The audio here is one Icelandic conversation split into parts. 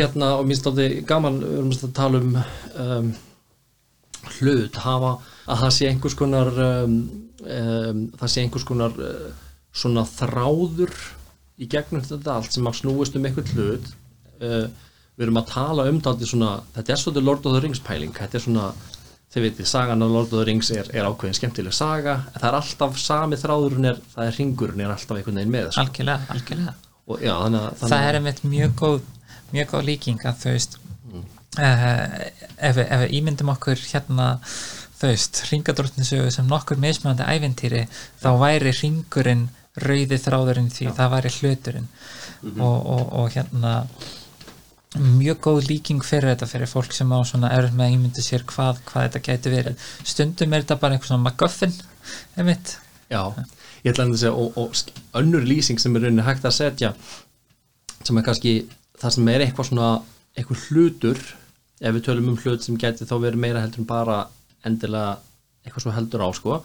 hérna, og minnst átti gaman við erum að tala um, um hlut, hafa að það sé einhvers konar um, um, það sé einhvers konar uh, svona þráður í gegnum þetta allt sem að snúist um einhvern hlut. Uh, við erum að tala um svona, þetta er svona Lord of the Rings pæling, þetta er svona þið veitir, sagan af Lord of the Rings er, er ákveðin skemmtileg saga, það er alltaf sami þráðurinn er, það er ringurinn er alltaf einhvern veginn með sko. algjörlega, algjörlega. Og já, þannig að það er einmitt mjög góð mjög góð líking að þú veist mm. uh, ef, ef við ímyndum okkur hérna þú veist, ringadróttinsögu sem nokkur mismunandi æventýri þá væri ringurinn rauði þráðurinn því það væri hluturinn. Og, og, og hérna mjög góð líking fyrir þetta fyrir fólk sem á svona erf með að ímynda sér hvað, hvað þetta gæti verið. Stundum er þetta bara einhver svona MacGuffin einmitt. Já, ég ætla að segja og, og önnur lýsing sem er rauninni hægt að setja sem er kannski það sem er eitthvað svona eitthvað hlutur ef við tölum um hlut sem geti þá verið meira heldur en bara endilega eitthvað svo heldur á sko.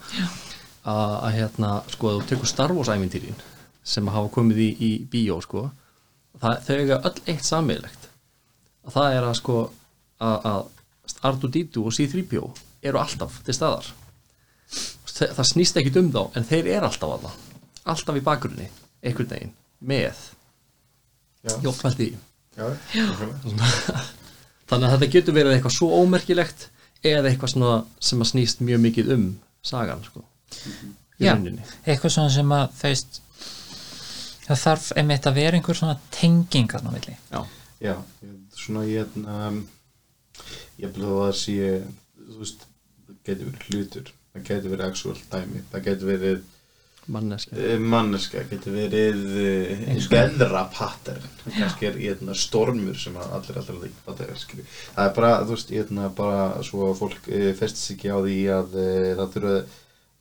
Að, að hérna sko þú tekur Star Wars ævintýrin sem hafa komið í, í bíó sko það, þau eiga öll eitt sammeilegt að það er að sko að, að R2-D2 og C-3PO eru alltaf til staðar. Það, það snýst ekkit um þá en þeir eru alltaf það alltaf í bakgrunni, einhvern veginn með Nákvæmlega. þannig að þetta getur verið eitthvað svo ómerkilegt eða eitthvað svona sem að snýst mjög mikið um sagan sko, Já. rauninni. eitthvað svona sem að þú veist það þarf einmitt að vera einhver svona tengingar á milli. Já, Já, ég- svona ég hérna ég vil að það sé þú veist, það getur verið hlutur það getur verið actual dæmi það getur verið manneski uh, manneska, getur verið uh, Eins og- veðra pattern kannski er hérna, stormur sem allir allir allir það er, er bara, þú veist, hérna, bara svo að fólk uh, festis ekki á því að það þurfa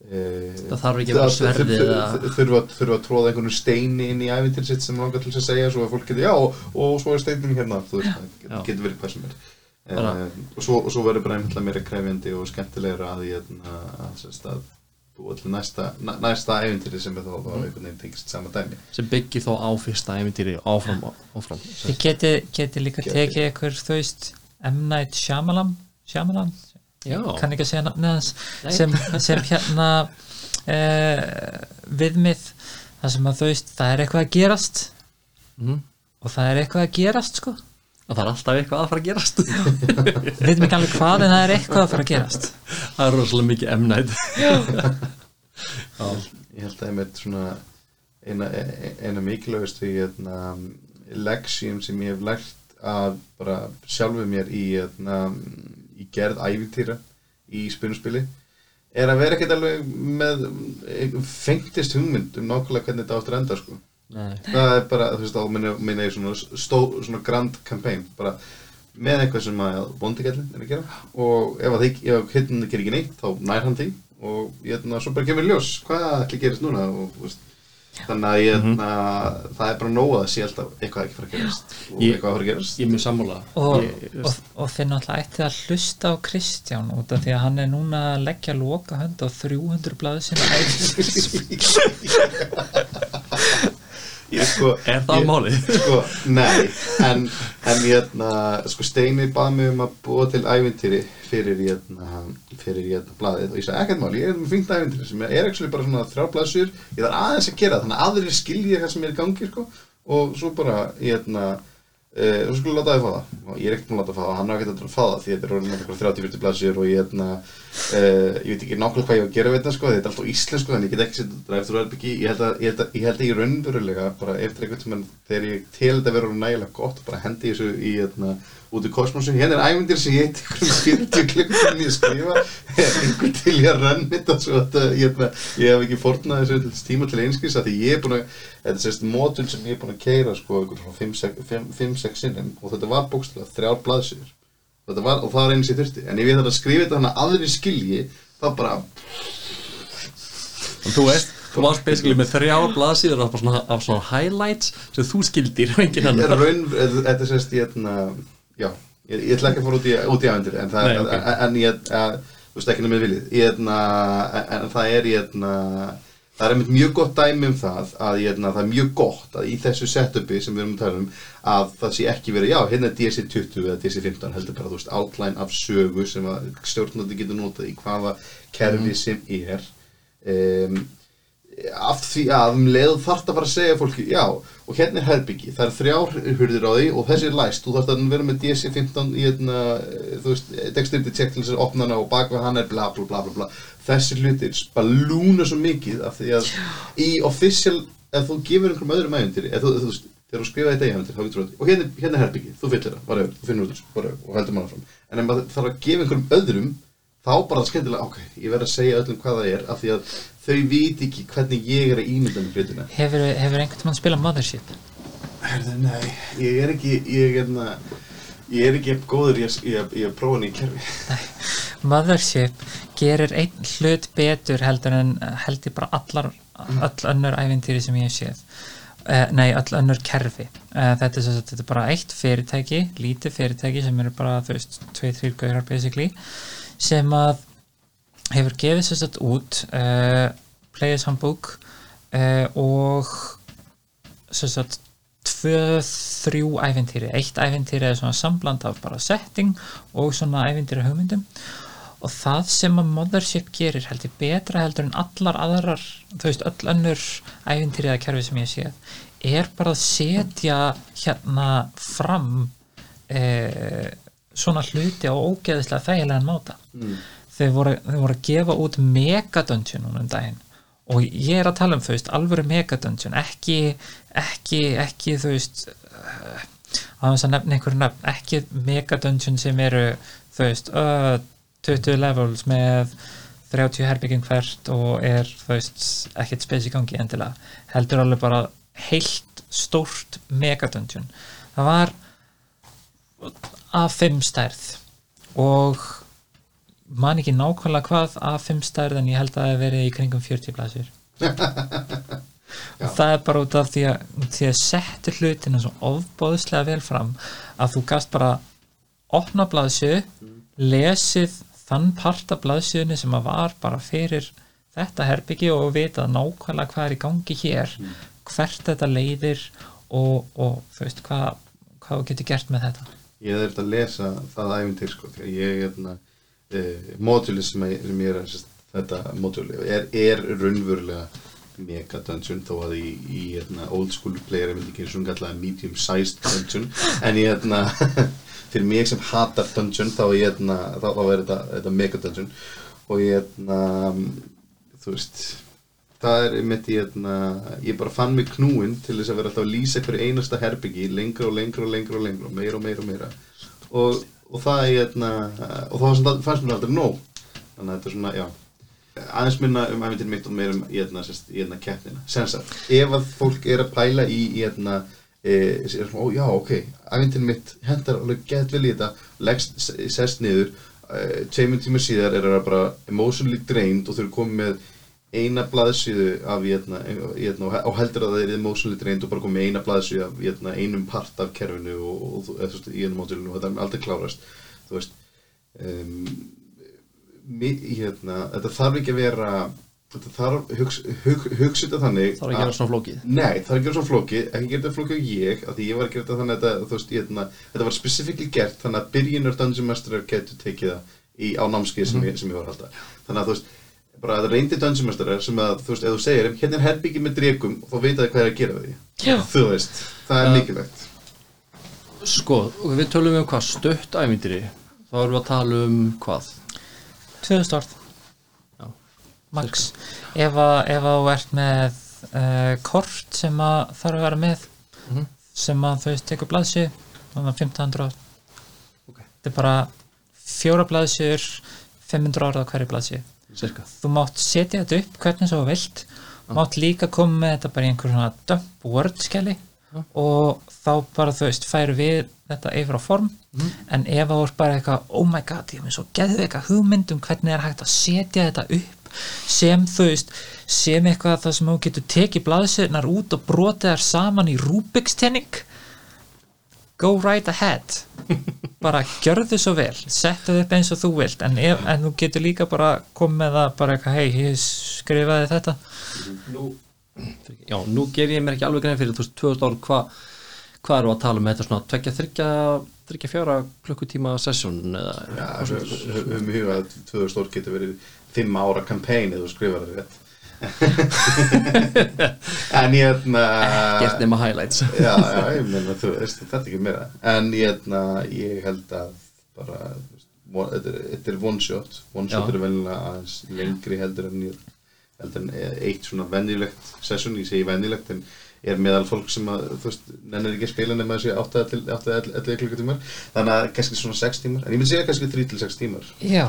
Það þarf ekki að vera sverðið þurfa, að tróða einhvern steini inn í æfintir sitt sem langar til þess að segja svo að fólk getur, já, og, og svo er steinin hérna þú veist, það getur, verið hvað sem er. Og svo, verður bara einhverja meira krefjandi og skemmtilegra að ég að, að, búa til næsta, næ- næsta æfintýri sem er þá mm. einhvern veginn tengist sama dæmi sem byggir þó á fyrsta ævintýri áfram, áfram þið geti, geti líka Geti. tekið einhver þú veist M. Night Shyamalan Shyamalan, Já, kann ekki að segja nafnið hans Nei. sem, sem hérna uh, viðmið það sem að þú veist, það er eitthvað að gerast Mhm. og það er eitthvað að gerast sko og það er alltaf eitthvað að fara að gerast. Við veitum ekki alveg hvað en það er eitthvað að fara að gerast. Það er rosalega mikið emnætt ég held að einmitt svona eina, eina mikilvægustu hérna, leksjum sem ég hef lært að bara sjálfu mér í, hérna, í gerð æfintýra í spunuspili er að vera ekkert alveg með fengtist hugmynd um nákvæmlega hvernig þetta áttur enda sko Nei. það er bara, þú veist, þá minna, ég svona, stó, svona grand campaign bara með eitthvað sem að bóndikallin er að gera. Og ef að þig, ef hittin gerir ekki neitt þá nær hann því. Og ég hérna, svo bara kemur ljós hvað ætli gerist núna og, þú veist, þannig að ég, hérna, það er bara nóg að sé alltaf eitthvað ekki fara að gerast og Ég- eitthvað að fara að gerast. ég er mjög sammála. Og, og, og þeir náttúrulega ætti að hlusta á Kristján út af því að hann er núna að leggja loka hönd á 300 blaðu sinna sko, er það ég- málið? sko, nei en, en hérna, sko Steini bað mig um að búa til ævintýri fyrir hérna, fyrir hérna blaðið. Og ég sagði ekkert mál, ég er með fínt ævintýri sem er actually bara svona þrjá blaðsjur ég þarf aðeins að gera það, þannig að aðrir skilji hvað sem er í gangi sko, og svo bara hérna Uh, og svo skulle láta þið fá það. Og ég er ekkert búin að láta fá það hann er ekkert að fá það því þetta er orðin eitthvað 30-40 blaðsjur og ég, hérna, uh, ég veit ekki nákvæmlega hvað ég á að gera við þetta sko, þetta er alltaf íslensku þannig ég get ekki setja drive thru herbyggi ég held að ég ég, að ég raunverulega bara eftir einhvern tímann þegar ég tel þetta orðið nægilega gott bara hendi ég þessu í hérna, út í kosmosu hérna er ævindir sem ég ykkur um 40 klukkutum í að skrifa. Er einhver til ég að renna þetta svo að ég, ég hef ekki fornað þessu tíma til einskris að því ég er búin að þetta er sérst mótul sem ég er búin að keira sko ykkur frá 5-6 sinnum og þetta var bókstæðlega þrjár blaðsjur þetta var, og það var eins ég þurfti en ef ég þarf að skrifa þetta þannig að aðri skilji þá bara og þú veist, þú varst basically með þrjár blaðsíður af svona, af svona highlights sem þú skildir og enginn er raun, þetta er sérst ég, hérna, já, ég, ég ætla ekki að fara út í, í aðvendur en, það, Nei, ok. en, en ég, að, þú veist ekki með viljið. Ég, hérna, en, en það er ég, hérna, það er einmitt mjög gott dæmi um það að hérna, það er mjög gott að í þessu setupi sem við erum að tala um að það sé ekki verið, já, hérna er DC20 eða DC15 heldur bara, þú veist, outline af sögu sem að stjórnandi getur notað í hvaða kerfi sem er. Um, af því að um leið þarf að fara að segja fólki, já, og hérna er herbyggi það er þrjár hurðir á því og þessi er læst. Þú þarf að vera með DC15 í hérna, þú veist, dexterity check til þess að opna hana og bak við hann er bla bla bla bla bla. Þessi hlutir balúna svo mikið af því að í official ef þú gefur einhverjum öðrum æventyri eða þú, þú veist, þegar þú skrifaði þetta í æventyri þá getur þú og hérna, hérna er herbyggi, þú fyllir það, whatever, þú finnur út whatever, og heldur manna fram en ef maður þarf að gefa einhverjum öðrum þá bara skemmtilega, ok, ég verð að segja öllum hvað það er af því að þau viti ekki hvernig ég er að ímynda með hlutina Hefur, hefur einhvern mann spilað Mothership? Herðu, nei, ég er ekki ég er, na, ég er ekki góður í að, í að, í að prófa hann í kerfi Mothership gerir einn hlut betur heldur en heldur bara allar öll önnur ævintýri sem ég hef séð. Uh, nei, öll önnur kerfi. Uh, þetta, er, þetta er bara eitt fyrirtæki lítið fyrirtæki sem eru bara þú veist, tvei, þrýr gaurar basically sem að hefur gefið sér satt út uh, Players Handbook uh, og sér satt tvö, þrjú ævintýri. Eitt ævintýri er svona sambland af bara setting og svona ævintýri hugmyndum. Og það sem að Mothership gerir heldur betra heldur en allar aðrar þú veist öll önnur ævintýri eða kerfi sem ég séð er bara að setja hérna fram eh, svona hluti á ógeðislega þægilegan máta. Mm. þau voru, þau voru að gefa út megadungeon núna um daginn. Og ég er að tala um þú veist alvöru megadungeon ekki, ekki, ekki þú veist uh, að þess að nefna einhverju nefn ekki megadungeon sem eru þú veist uh, 20 levels með 30 herbygging hvert og er þú veist ekkert spes í gangi endilega heldur alveg bara heilt stórt megadungeon það var A5 stærð. Og man ekki nákvæmlega hvað A5 stærð en ég held að það hef verið í kringum 40 blæsir og það er bara út af því að, því að settu hlutina svo ofbóðslega vel fram að þú gast bara opna blaðsju lesið þann part af blaðsjöðunni sem að var bara fyrir þetta herbyggi og vita nákvæmlega hvað er í gangi hér hvert þetta leiðir og, og þú veist hvað, hvað getur gert með þetta ég er að lesa það æfintir sko, því að ég er uh, módjúli sem, sem ég er að þetta módjúli er, er raunverulega mega dungeon þó að í, í hérna, old school player ég myndi ekki eins og kallaða medium sized dungeon. En ég hérna fyrir mig sem hatar dungeon þá, hérna, þá, þá er þetta, mega dungeon. Og ég hérna þú veist það er einmitt ég, hérna, ég bara fann mig knúin til þess að vera alltaf að lýsa hverju einasta herbyggi lengra og lengra og lengra og lengra og meira og meira og meira. Og, og það ég, hérna, og það fannst mér aldrei nóg. Þannig að þetta er svona, já. Aðeins minna um æfintir mitt og meira um í hérna, í hérna keppnina. Sensa, ef að fólk er að pæla í í hérna e, er ó já, ok, æfintir mitt hendar alveg gett vel í þetta leggst, sest niður e, tveimur tíma síðar er það bara emotionally drained og þau eru komið með eina blaðsíðu af hérna, hérna, og heldur að það er emotionally drained og bara komið eina blaðsíðu af hérna, einum part af kerfinu og, og, og, í einum mótilinu og þetta er aldrei klárast. Þú veist um, þetta þarf ekki að vera þetta þarf hugs, hug, hugsa þetta þannig Það er að gera svona flókið. Nei, það er að gera svona flókið, ekki gera þetta flókið á ég af því ég var að gera þetta þannig að veist, hérna, þetta var specifíkli gert þannig að byrjunur Master getur tekið það í, á námskeið sem, ég, sem ég var að halda. Þannig að þú veist, bara að það reyndi Master sem að, þú veist, ef þú segir hérna er herbyggi með dregum, þá veit það hvað er að gera við því Já. þú veist, það er Ja. mikilvægt. Sko, og við tölum um hvað? Stött ævindiri þá erum við að tala um hvað? 2000 orð Já, max. Ef að, ef að þú ert með uh, kort sem að þarf að vera með Mhm. sem að þú veist tekur blaðsju þannig að 1500 orð Ok. þetta er bara fjóra blaðsjur 500 orð á hverju blaðsju cirka þú mátt setja þetta upp hvernig svo vilt. Mátt líka koma með þetta bara í einhver svona dump word skjali. Já. og þá bara þú veist færu við þetta yfir á form. En ef það voru bara eitthvað oh my god, ég hef mér svo geðu eitthvað hugmynd um hvernig er hægt að setja þetta upp sem þú veist sem eitthvað það sem þú getur tekið blaðsöðnar út og brotið þær saman í Rubik's tenning go right ahead. Bara gjörðu svo vel settu upp eins og þú vilt en, ef, en þú getur líka bara komið með það bara eitthvað, hei, ég skrifaði þetta. Nú, já, nú ger ég mér ekki alveg grein fyrir þú veist, 2000 ár, hvað hva eru að tala um? Þetta svona, tvekja, þryggja þryggja fjóra klukkutíma sesjón eða höfum í huga að 2000 stór getur verið 5 ára kampæn eða þú skrifar það rétt en ég hérna gert nema highlights. Já, já, ég meina þú veist, þetta er ekki meira. En ég hérna, ég held að bara, þetta er, one shot, one shot Já. er venjulega aðeins lengri heldur en ég heldur en eitt svona venjulegt session, ég segi venjulegt en er meðal fólk sem að, þú veist, nennir ekki að spila nema þessi 8 til 11 klukkutímar. Þannig að kannski svona 6 tímar. En ég myndi segja kannski 3 til 6 tímar. Já,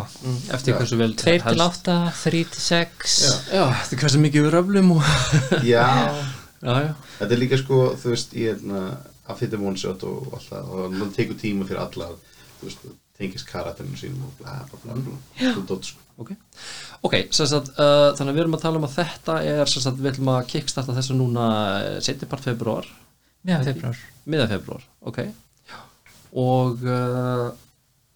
eftir Já. hversu vel 2 til helst. 8 3 til 6 Já. já, eftir hversu mikið við röflum og já, já, já, þetta er líka sko, þú veist, ég er að one shot og allt það og það tekur tíma fyrir alla að, þú veist, tengist karakterinu sínum og bla bla bla bla, þú dótt sko. Ok ok, sagt, uh, þannig að við erum að tala um að þetta er, sagt, við ætlum að kickstarta þessu núna setni part februar já, februar miða februar, ok. Og, uh,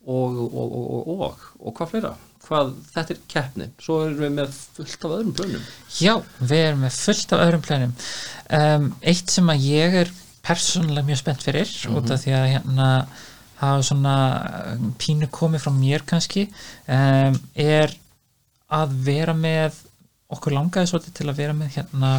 og, og, og, og, hvað fleira? Hvað, þetta er keppni, svo erum við með fullt af öðrum plönum. Já, við erum með fullt af öðrum plönum. Um, Eitt sem að ég er persónulega mjög spennt fyrir út af því að hérna hafa svona um, pínu komið frá mér kannski um, er að vera með okkur langaði svolítið til að vera með hérna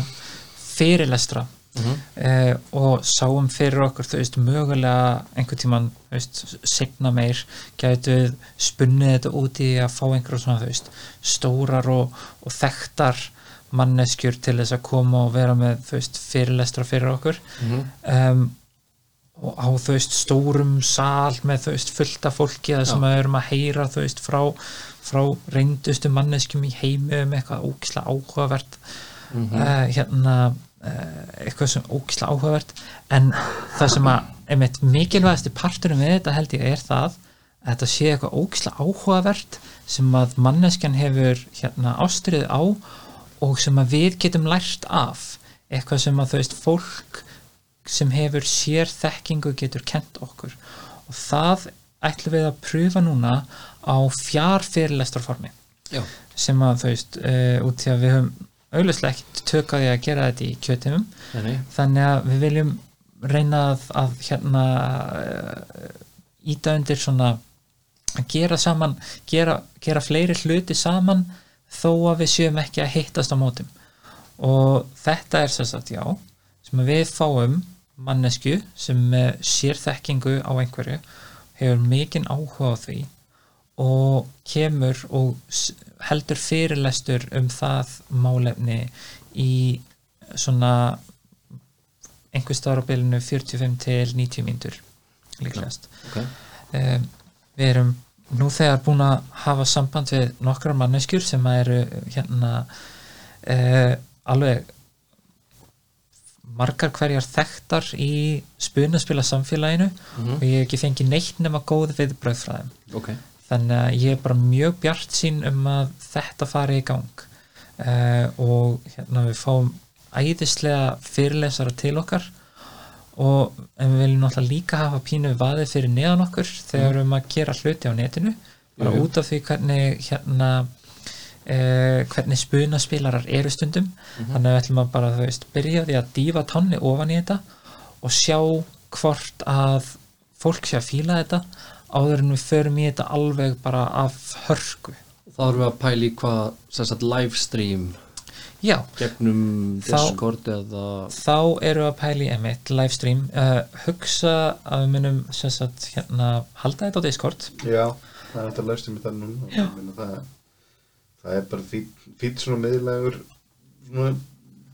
fyrirlestra. Uh, og sáum fyrir okkur þú veist mögulega einhvern tíman þú veist, segna meir gætu spunnið þetta út í að fá einhverjum svona þú veist stórar og, og þekktar manneskjur til þess að koma og vera með þú veist fyrirlestra fyrir okkur. Um, og á þú veist stórum sal með þú veist fullta fólki það sem Já. við erum að heyra þú veist frá, frá reyndustu manneskjum í heimi um eitthvað ógislega áhugavert uh, hérna uh, eitthvað sem ógislega áhugavert. En það sem að einmitt mikilvægasti parturum við þetta held ég er það að þetta sé eitthvað ógislega áhugavert sem að manneskjan hefur hérna ástriðið á og sem að við getum lært af. Eitthvað sem að þú veist fólk sem hefur sér þekkingu getur kent okkur. Og það ætlum við að pröfa núna á Já. sem að þú veist uh, út því að við höfum auðvitað ekkert tökaði að gera þetta í nei. þannig að við viljum reyna að, að hérna uh, íta undir svona að gera saman gera, gera fleiri hluti saman þó að við séum ekki að hittast á mótum og þetta er sagt já sem við fáum mannesku sem með sérþekkingu á einhverju hefur mikinn áhuga á því og kemur og heldur fyrirlestur um það málefni í svona einhver bylunu 45 til 90 mínútur líklegast. Ok, um, við erum nú þegar búin að hafa samband við nokkrar manneskjur sem eru hérna uh, alveg margar hverjar þekktar í spunaspila samfélaginu og ég hef ekki fengið neitt nema góð viðbröð frá þeim. Ok þannig að ég er bara mjög bjart sín um að þetta fari í gang. Uh, og hérna við fáum æðislega fyrirlesara til okkar. Og við viljum náttúrulega líka hafa pínu vaðið fyrir neðan okkur þegar við erum að gera hluti á netinu. Bara jú. út af því hvernig hérna Uh, hvernig spunaspilarar eru stundum. Þannig að við ætlum að bara veist byrja því að dýfa tonni ofan í þetta og sjá hvort að fólk sé að fíla þetta áður en við förum í þetta alveg bara af hörku. Þá erum við að pæla í hvað sem sagt livestream já, gegnum Þá- Discord eða þá eru að pæla í emitt livestream, uh, hugsa að við munum sem sagt hérna halda þetta á Discord. Já, það er þetta og ég meina það, það er bara fýtt svona miðlægur svona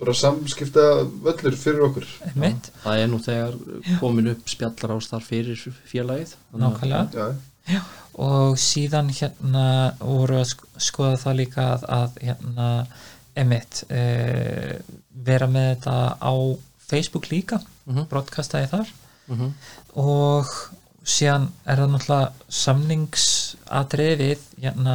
bara samskipta völlur fyrir okkur. Emitt, það er nú þegar komin upp spjallar ás þar fyrir félagið nákvæmlega. Já, og síðan hérna voru að sk- skoða það líka að, að hérna emitt uh, vera með þetta á Facebook líka Mhm. broadcastaði þar. Mhm. og síðan er það náttúrulega samningsatriði við hérna,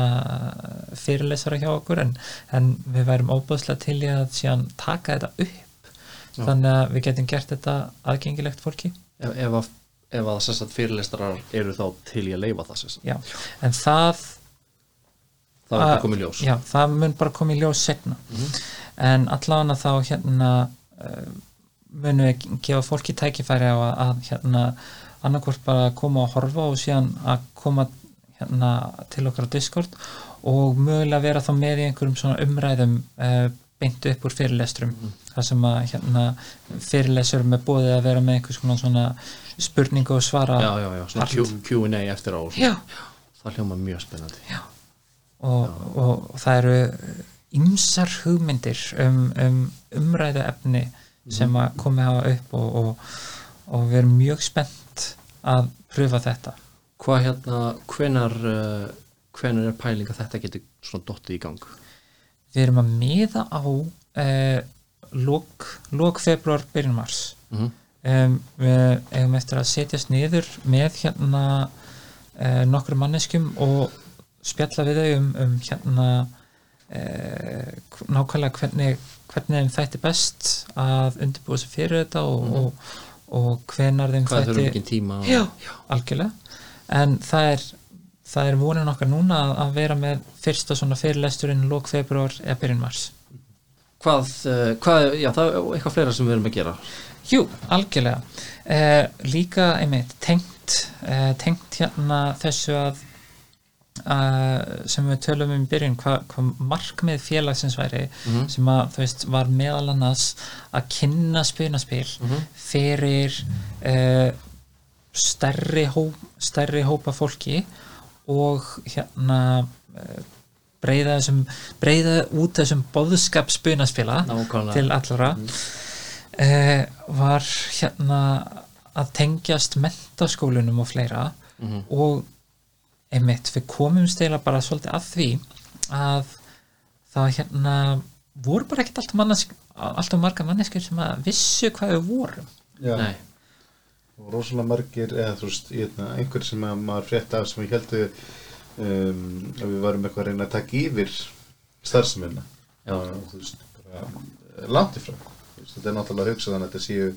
fyrirlesara hjá okkur en, en við værum óbúðslega til í að síðan taka þetta upp. Já. þannig að við getum gert þetta aðgengilegt fólki. Ef, ef, að, ef að þess að fyrirlestrar eru þá til í að leifa það sagt. já, en það það að- bara komið ljós. já, það mun bara koma í ljós setna en allavega þá hérna uh, munum við gefa fólki tækifæri á að, að hérna annarkvort bara koma og horfa og síðan að koma hérna til okkar á Discord og mögulega vera þá með í einhverjum svona umræðum uh, beint upp úr fyrirlestrum. Þar sem að hérna fyrirlestur með bóðið að vera með einhvers svona spurningu og svara já, já, já, svona Q&A eftir á og. Já. það hljóma mjög spennandi. Og, og það eru ymsar hugmyndir um, um umræðu efni sem að komi hafa upp og, og, og við erum mjög spennt að pröfa þetta. Hvað hérna, hvenar uh, hvenar er pæling að þetta getur svona dottið í gang? Við erum að miða á uh, lok, lok februar byrjun mars. Mm um, við eigum eftir að setjast niður með hérna uh, nokkru manneskjum og spjalla við þau um, um hérna nákvæmlega hvernig hvernig þeim þætti best að undirbúa sig fyrir þetta og, og, og hvenar þeim hvað þurfum ekki tíma og- já, algjörlega. En það er, það er vonin okkar núna að, að vera með fyrsta svona fyrirlesturinn lók februar eða byrjun mars. Hvað, uh, hvað, já það er eitthvað fleira sem við erum að gera. Jú, algjörlega. Eh, líka einmitt tengt, eh, tengt hérna þessu að Uh, sem við tölum um í byrjun hvað hva markmið félagsins væri Mhm. sem að veist var meðal annars að kynna spunaspil fyrir uh, stærri, hó, stærri hópa fólki og hérna uh, breyða þessum breyða út þessum boðskap spunaspila til allra uh, var hérna að tengjast mentaskólunum og fleira Mhm. og einmitt, við komum stela bara svolítið að því að það hérna voru bara ekkert alltaf, mannesk, alltaf marga manneskir sem að vissu hvað við vorum Já. Nei. og rosalega margir eða þú veist, hérna, einhver sem að maður frétt af sem ég heldur um, að við varum eitthvað að reyna að taka yfir og þú veist, bara eh, langt ifrá þetta er náttúrulega hugsað þannig að þetta séu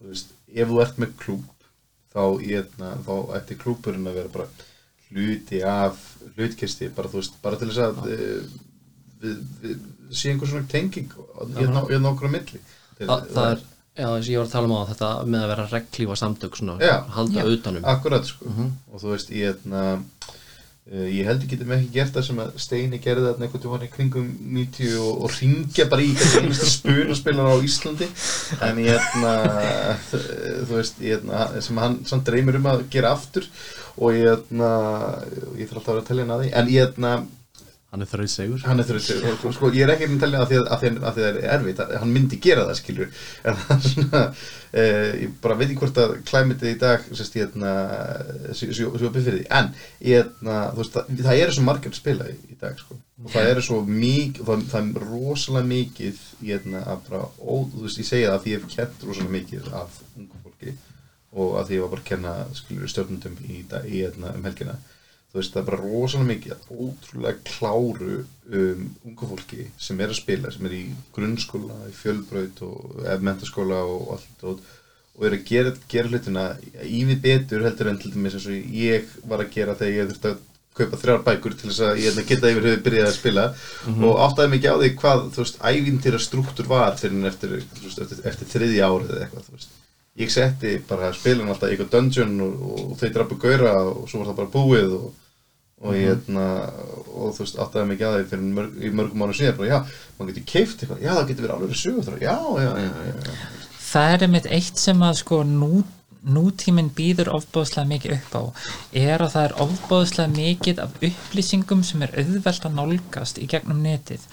þú veist, ef þú ert með klúb þá, hérna, þá ætti klúburinn að vera bara hluti af hlutkesti, bara veist, bara til þess að uh, við, við sé einhver svona tenging hérna hérna okkur á milli. Þa, það er, já eins og ég var að tala um á þetta með að vera reglífa samtök svona, Já. halda Já. utanum Akkurat sko. Og þú veist ég, hérna, uh, ég held ég getum ekki gert það sem að Steini gerði þarna einhvern tímann í kringum 90 og, og ringja bara í spunaspilar á Íslandi. En ég hérna þú veist ég, hérna, sem hann dreymir um að gera aftur og ég hérna ég þarf alltaf að vera að telja hann að því. En ég hérna hann er þrauð segur hann er þurrið og sko ég er ekki að tellja að því að, það er erfitt. Hann myndi gera það skilur. En það er svona eh, ég bara veit ekki hvort að klæmitið í dag sérst ég hérna sjópið fyrir því. En ég veist það, það eru svo margir að spila í, í dag sko. Og það eru svo mikið það, það er rosalega mikið ég að bara ó, veist ég segja það því ég hef kent rosalega mikið af ungu fólki og að því ég var bara að kenna skilur stjórnundum í, dag- í hérna um helgina þú veist það er bara rosalega mikið ótrúlega kláru um, ungu fólki sem er að spila sem er í grunnskóla, í fjölbraut og eða mentaskóla og allt og, og er að gera, gera hlutina ívið betur heldur en til dæmis eins og ég var að gera þegar ég þurfti að kaupa þrjár bækur til þess að ég hérna geta yfir höfu byrjað að spila og áttaði mikið á því hvað þú veist, ævintýra struktúr var fyrir eftir, veist, eftir, eftir þriðja árið eða eitthvað þú veist ég setti bara spilin alltaf í eitthvað dungeon og, og þau drapu gauðra og svo var það bara búið og, og ég hérna og þú veist áttaði mikið að því fyrir mörg, í mörgum mánu síðan bara já, maður getur keift eitthvað, já það getur verið alveg sögur já, já, já, já, það er einmitt eitt sem að sko nú, nútíminn býður ofbóðslega mikið upp á er að það er ofbóðslega mikið af upplýsingum sem er auðvelt að nálgast í gegnum netið.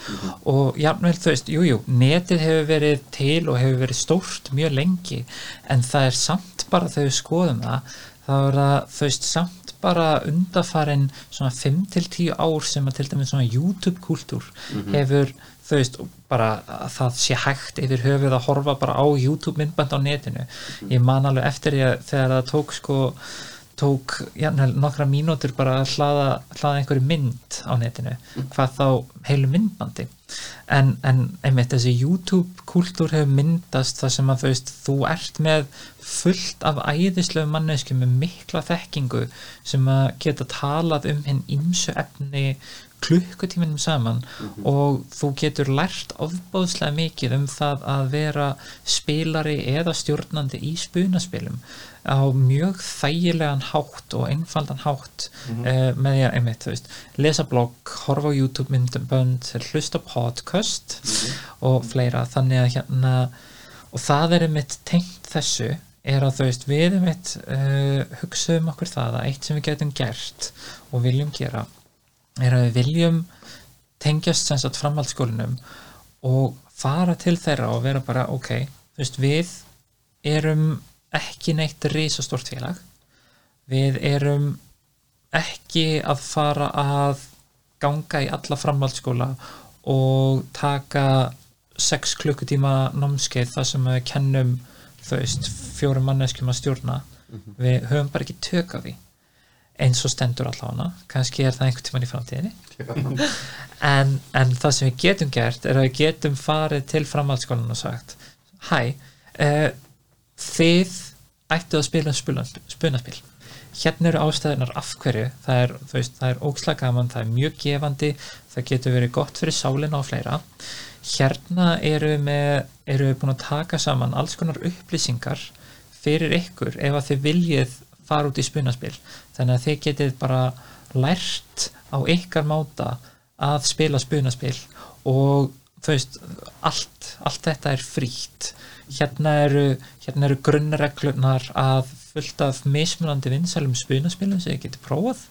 Og jafnvel þú veist, jújú, jú, netið hefur verið til og hefur verið stórt mjög lengi en það er samt bara þegar við skoðum það þá er það þú veist samt bara undafarin svona 5-10 ár sem að til dæmis svona YouTube-kultúr hefur þú veist bara að það sé hægt yfir höfuð að horfa bara á YouTube myndband á netinu. Ég man alveg eftir ég þegar það tók sko tók jafnvel nokkra mínútur bara að hlaða, hlaða einhverju mynd á netinu hvað þá heilu myndbandi. En, en einmitt þessi YouTube kultúr hefur myndast þar sem að þú veist þú ert með fullt af æðislegu mannesku með mikla þekkingu sem að geta talað um hinn ýmsu efni klukkutíminum saman og þú getur lært ofbóðslega mikið um það að vera spilari eða stjórnandi í spunaspilum á mjög þægilegan hátt og einfaldan hátt uh, með því að einmitt, þú veist, lesa blogg, horfa á YouTube myndabönd, hlusta podcast og fleira. Þannig að hérna og það er einmitt tengt þessu er að þú veist, við einmitt uh, hugsaðum okkur það að eitt sem við getum gert og viljum gera er að við viljum tengjast sem sagt framhaldsskólinum og fara til þeirra og vera bara ok, þú veist, við erum ekki neitt risastort félag. Við erum ekki að fara að ganga í alla framhaldsskóla og taka 6 klukkutíma námskeið þar sem við kennum þú veist, fjórum manneskjum að stjórna. Við höfum bara ekki tök á því eins og stendur allavega kannski er það einhvern tímann í framtíðinni. En, en það sem við getum gert er að við getum farið til framhaldsskólan og sagt hæ, uh, þið ættu að spila spunaspil, spunaspil hérna eru ástæðunar af hverju. Það er, er ókslega gaman það er mjög gefandi, það getur verið gott fyrir sálina og fleira. Hérna eru við með eru við búin að taka saman alls konar upplýsingar fyrir ykkur ef að þið viljið fara út í spunaspil þannig að þið getið bara lært á ykkar máta að spila spunaspil og þú veist, allt, allt þetta er frítt. Hérna eru, hérna eru grunnreglunar að fullt af mismunandi vinsælum spunaspilum sem þið getið prófað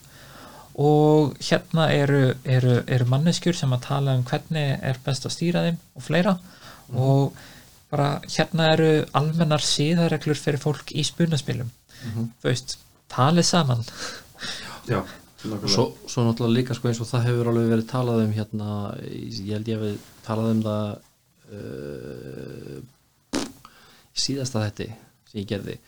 og hérna eru, eru, eru manneskjur sem að tala um hvernig er best að stýra þeim og fleira. Og bara hérna eru almennar síðareglur fyrir fólk í spunaspilum þú veist, talið saman. Já, nákvæmlega. Svo, svo náttúrulega líka sko eins og það hefur alveg verið talað um hérna, ég held ég hefði talað um það uh, í síðasta þetta sem ég gerði.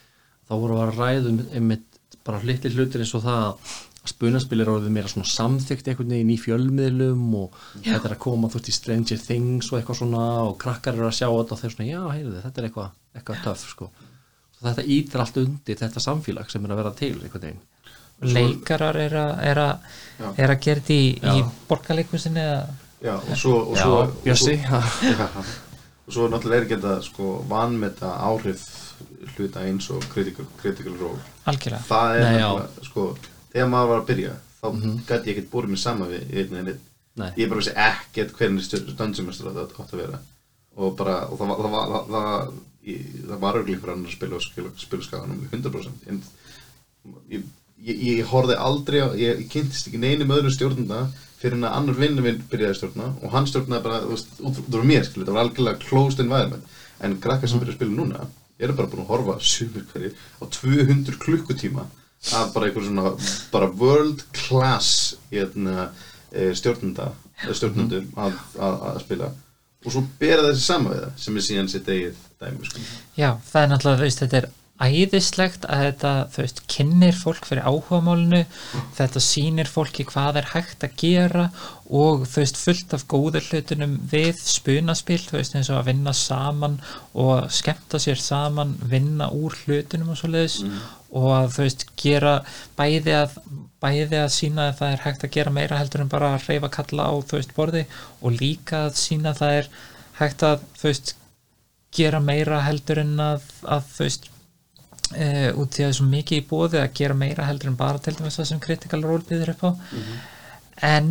Þá voru að ræðum einmitt bara hlitli hlutir eins og það að spunaspil er orðið meira svona samþykkt einhvern veginn í fjölmiðlum og þetta er að koma þú veist í Stranger Things og eitthvað svona og krakkar eru að sjá þetta og þeir svona já, heyrðu, þetta er eitthvað, eitthvað töff sko. Þetta ítir allt undir þetta samfélag sem er að vera til einhvern veginn leikarar er að, er að, Já. er að gera þetta í, í Já. borgarleikusinni eða Já, og svo og Já, svo, Bjössi, og svo, Já, og svo náttúrulega er ekki þetta sko vanmeta áhrif hluta eins og critical, critical role algjörlega það er Nei, já. nefnilega, sko þegar maður var að byrja þá Mhm. gæti ég ekkert búið mér saman við einn en einn Nei. ég bara vissi ekkert hvernig stöndsumastur þetta átt að vera og bara, og það var það var, það ég, það var örglega fyrir annar að spila og spila skaganum 100% en ég, ég, ég horfði aldrei á, ég, ég kynntist ekki neinum öðrum stjórnunda fyrir en að annar vinnu minn byrjaði að stjórna og hann stjórnaði bara, þú veist, út frá mér skilur, það var algjörlega closed environment. En krakkar sem byrja að spila núna eru bara búin að horfa sumir hverjir á 200 klukkutíma af bara einhver svona bara world class hérna, eh, stjórnunda stjórnundur að, að, að spila og svo bera þessi sama við það sem er síðan sitt eigið dæmi sko. já, það er náttúrulega, veist, þetta er æðislegt að þetta, þú veist, kynnir fólk fyrir áhugamálinu, þetta sýnir fólki hvað er hægt að gera og þú veist, fullt af góður hlutunum við spunaspil, þú veist, eins og að vinna saman og skemmta sér saman, vinna úr hlutunum og svo leiðis og að þú veist, gera bæði að bæði að sína að það er hægt að gera meira heldur en bara að reyfa kalla á þú veist borði og líka að sína að það er hægt að þú veist gera meira heldur en að, að þú veist e, út í að svo mikið í bóði að gera meira heldur en bara til dæmis það sem critical role býður upp á. En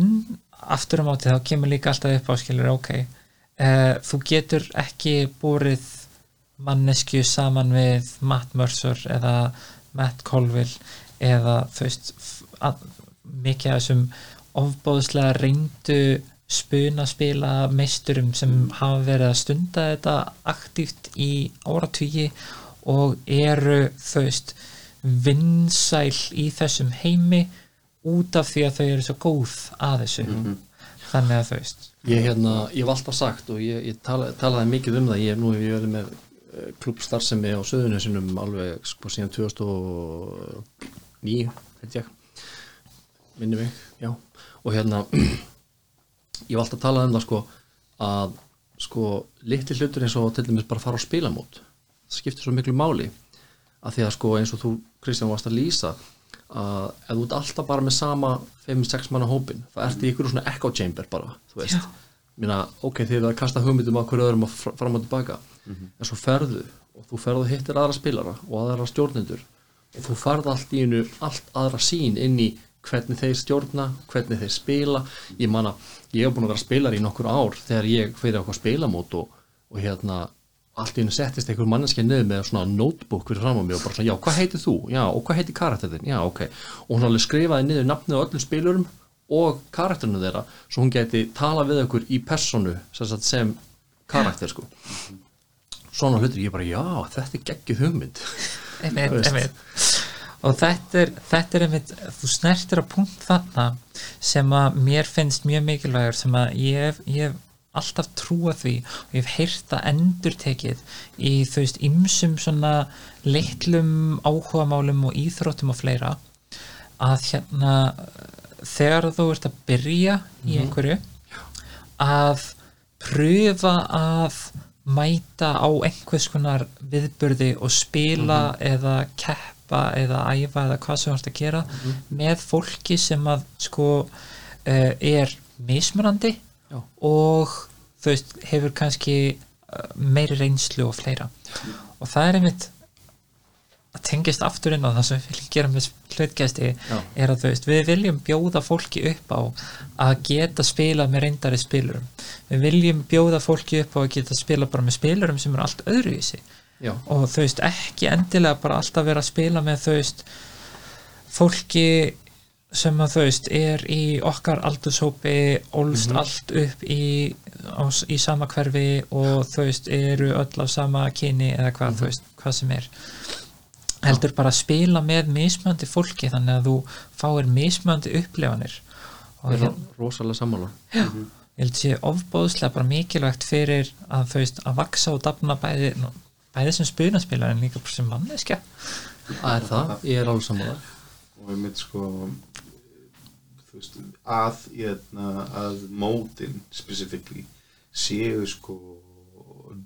aftur á móti þá kemur líka alltaf upp á skilur ok e, þú getur ekki búrið mannesku saman við Matt Mercer eða Matt Colville eða þú veist að, mikið af þessum ofbóðslega reyndu spunaspila meisturum sem hafa verið að stunda þetta aktíft í áratugi og eru þú veist vinsæl í þessum heimi út af því að þau eru svo góð að þessu. Þannig að þú veist. Ég, hérna, ég hef alltaf sagt og ég, ég tala, talaði mikið um það, ég hef nú ég verið með klubstarfsemi á söðunesinum alveg sko síðan 2000 og nýju, held ég minni mig, já. Og hérna ég var alltaf að tala um það sko að sko litli hlutur eins og til dæmis bara fara á spilamót það skiptir svo miklu máli. Að því að sko eins og þú Kristján varst að lýsa að ef þú ert alltaf bara með sama 5-6 manna hópin það ert í ykkur svona echo chamber bara þú veist, Minna, ok, þið erum að kasta hugmyndum að hverju öðrum að fr- fram og tilbaka. En svo ferðu og þú ferðu og hittir aðra spilara og aðra stjórnendur og þú farð allt í einu allt aðra sín inn í hvernig þeir stjórna, hvernig þeir spila. Ég manna, ég hef búin að vera spilar í nokkur ár þegar ég fyrir okkur spilamót og, og hérna allt í einu settist einhver manneskja niður með svona notebook fyrir fram á mig og bara svona, já, hvað heitir þú? Já, og hvað heitir karakterinn? Já, ok. Og hún alveg skrifaði niður nafnið á öllum spilurum og karakterinu þeirra svo hún geti tala við okkur í personu sem, sem karakter sko. Svona hlutur ég bara, já, þetta er geggjuð hugmynd. Einmitt, einmitt og þetta er, þetta er einmitt þú snertir á punkt þarna sem að mér finnst mjög mikilvægur sem að ég hef, ég hef alltaf trúa því og ég hef heyrt að endurtekið í þú veist ymsum svona litlum áhugamálum og íþróttum og fleira að hérna þegar þú ert að byrja í einhverju að pröfa að mæta á einhvers konar viðburði og spila eða keppa eða æfa eða hvað sem þú ert að gera með fólki sem að sko uh, er mismunandi Já. og þú veist hefur kannski uh, meiri reynslu og fleira. Og það er einmitt að tengist aftur inn á það sem við viljum gera með hlutgæsti er að þú veist, við viljum bjóða fólki upp á að geta spilað með reyndari spilurum. Við viljum bjóða fólki upp á að geta spilað bara með spilurum sem eru allt öðruvísi já, og þú veist, ekki endilega bara alltaf vera að spila með þú veist fólki sem að þú veist er í okkar aldurshópi ólst allt upp í, á, í sama hverfi og þú veist eru öll af sama kyni eða hvað þú veist, hvað sem er. Heldur bara að spila með mismöndi fólki þannig að þú fáir mismöndi upplefanir og hérna, er rosalega sammála. Ég held sé ofbóðslega bara mikilvægt fyrir að þú veist að vaksa og dafna bæði, nú, bæði sem spunaspilar en líka sem manneskja. Það er það, ég er alveg sammála. Og ég mynd sko veist, að, hérna, að mótin specifíkli séu sko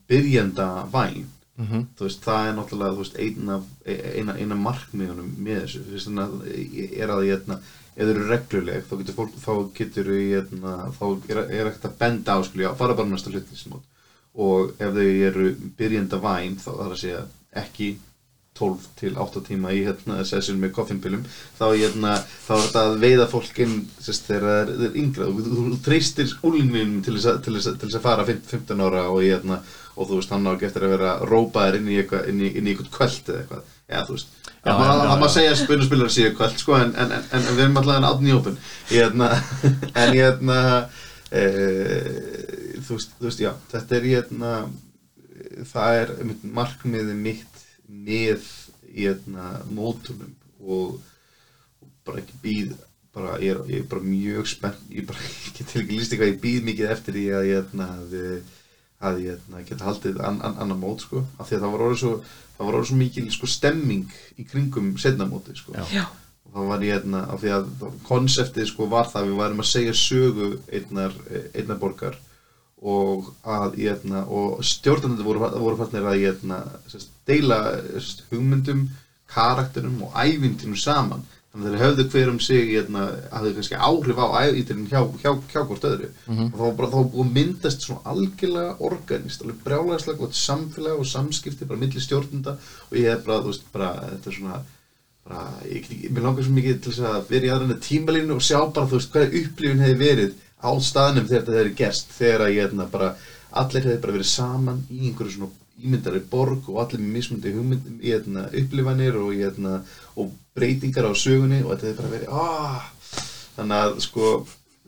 byrjenda væn mm -hmm. veist, það er náttúrulega veist, eina, eina, eina markmiðunum með þessu, veist, að er að hérna, ef þau eru regluleg þá getur fólk, þá getur hérna, þá er, er ekkert að benda á, skilja, fara bara næsta hlutnismót og ef þau eru byrjenda væn þá þarf að segja ekki 12 til 8 tíma í hérna session með koffinpilum þá, hérna, þá er þetta að veiða fólkin sérst, þegar það er, er yngra. Þú, treystir úlingnum til þess að, til þess að, til þess að fara 15 15 ára og, hérna, og þú veist hann á eftir að vera rópaðir inn í, í, í eitthvað kvöld eða eitthvað. Já þú veist. Það já, má segja að spunuspilar séu kvöld sko, en, en, en, en við erum allavega átni í hópin hérna, en hérna e, þú, veist, þú veist já þetta er hérna það er einmitt markmiði mitt með hérna, mótunum og, og bara ekki býð bara, ég, er, ég er bara mjög spennt ég bara get ekki líst eitthvað ég býð mikið eftir því að ég hérna, að, að ég hérna, geta haldið an, an, annar mót sko, af því að það var orðið svo það var orðið svo mikil sko, stemming í kringum setna móti sko. Já. Og þá var ég hérna, af því að konseptið sko, var það að við værum að segja sögu einnar, einnar borgar og að hérna, og stjórnandi voru, voru fannir að hérna, sérst, deila sérst, hugmyndum, karakterum og ævindinum saman. Þannig að þeir höfðu hver um sig hérna, hafðu kannski áhrif á ævindinum hjá, hjá, hjá hvort öðru. Og þá var bara þá búið að myndast svona algjörlega organist, alveg brjálæðislega gott samfélag og samskipti bara milli stjórnenda. Og ég hef bara, þú veist, bara þetta er svona bara, ég, ég, mér langar svo mikið til að vera í aðræna tímalínu og sjá bara, þú veist, hvað upplifun hefði verið á staðnum þegar þetta hefði gerst þegar að ég hérna bara, allir hefði bara verið saman í einhverju svona ímyndari borg og allir með mismundi hugmyndum í hérna, upplifanir og, í, hérna, og breytingar á sögunni og þetta hefði bara verið ah, þannig að sko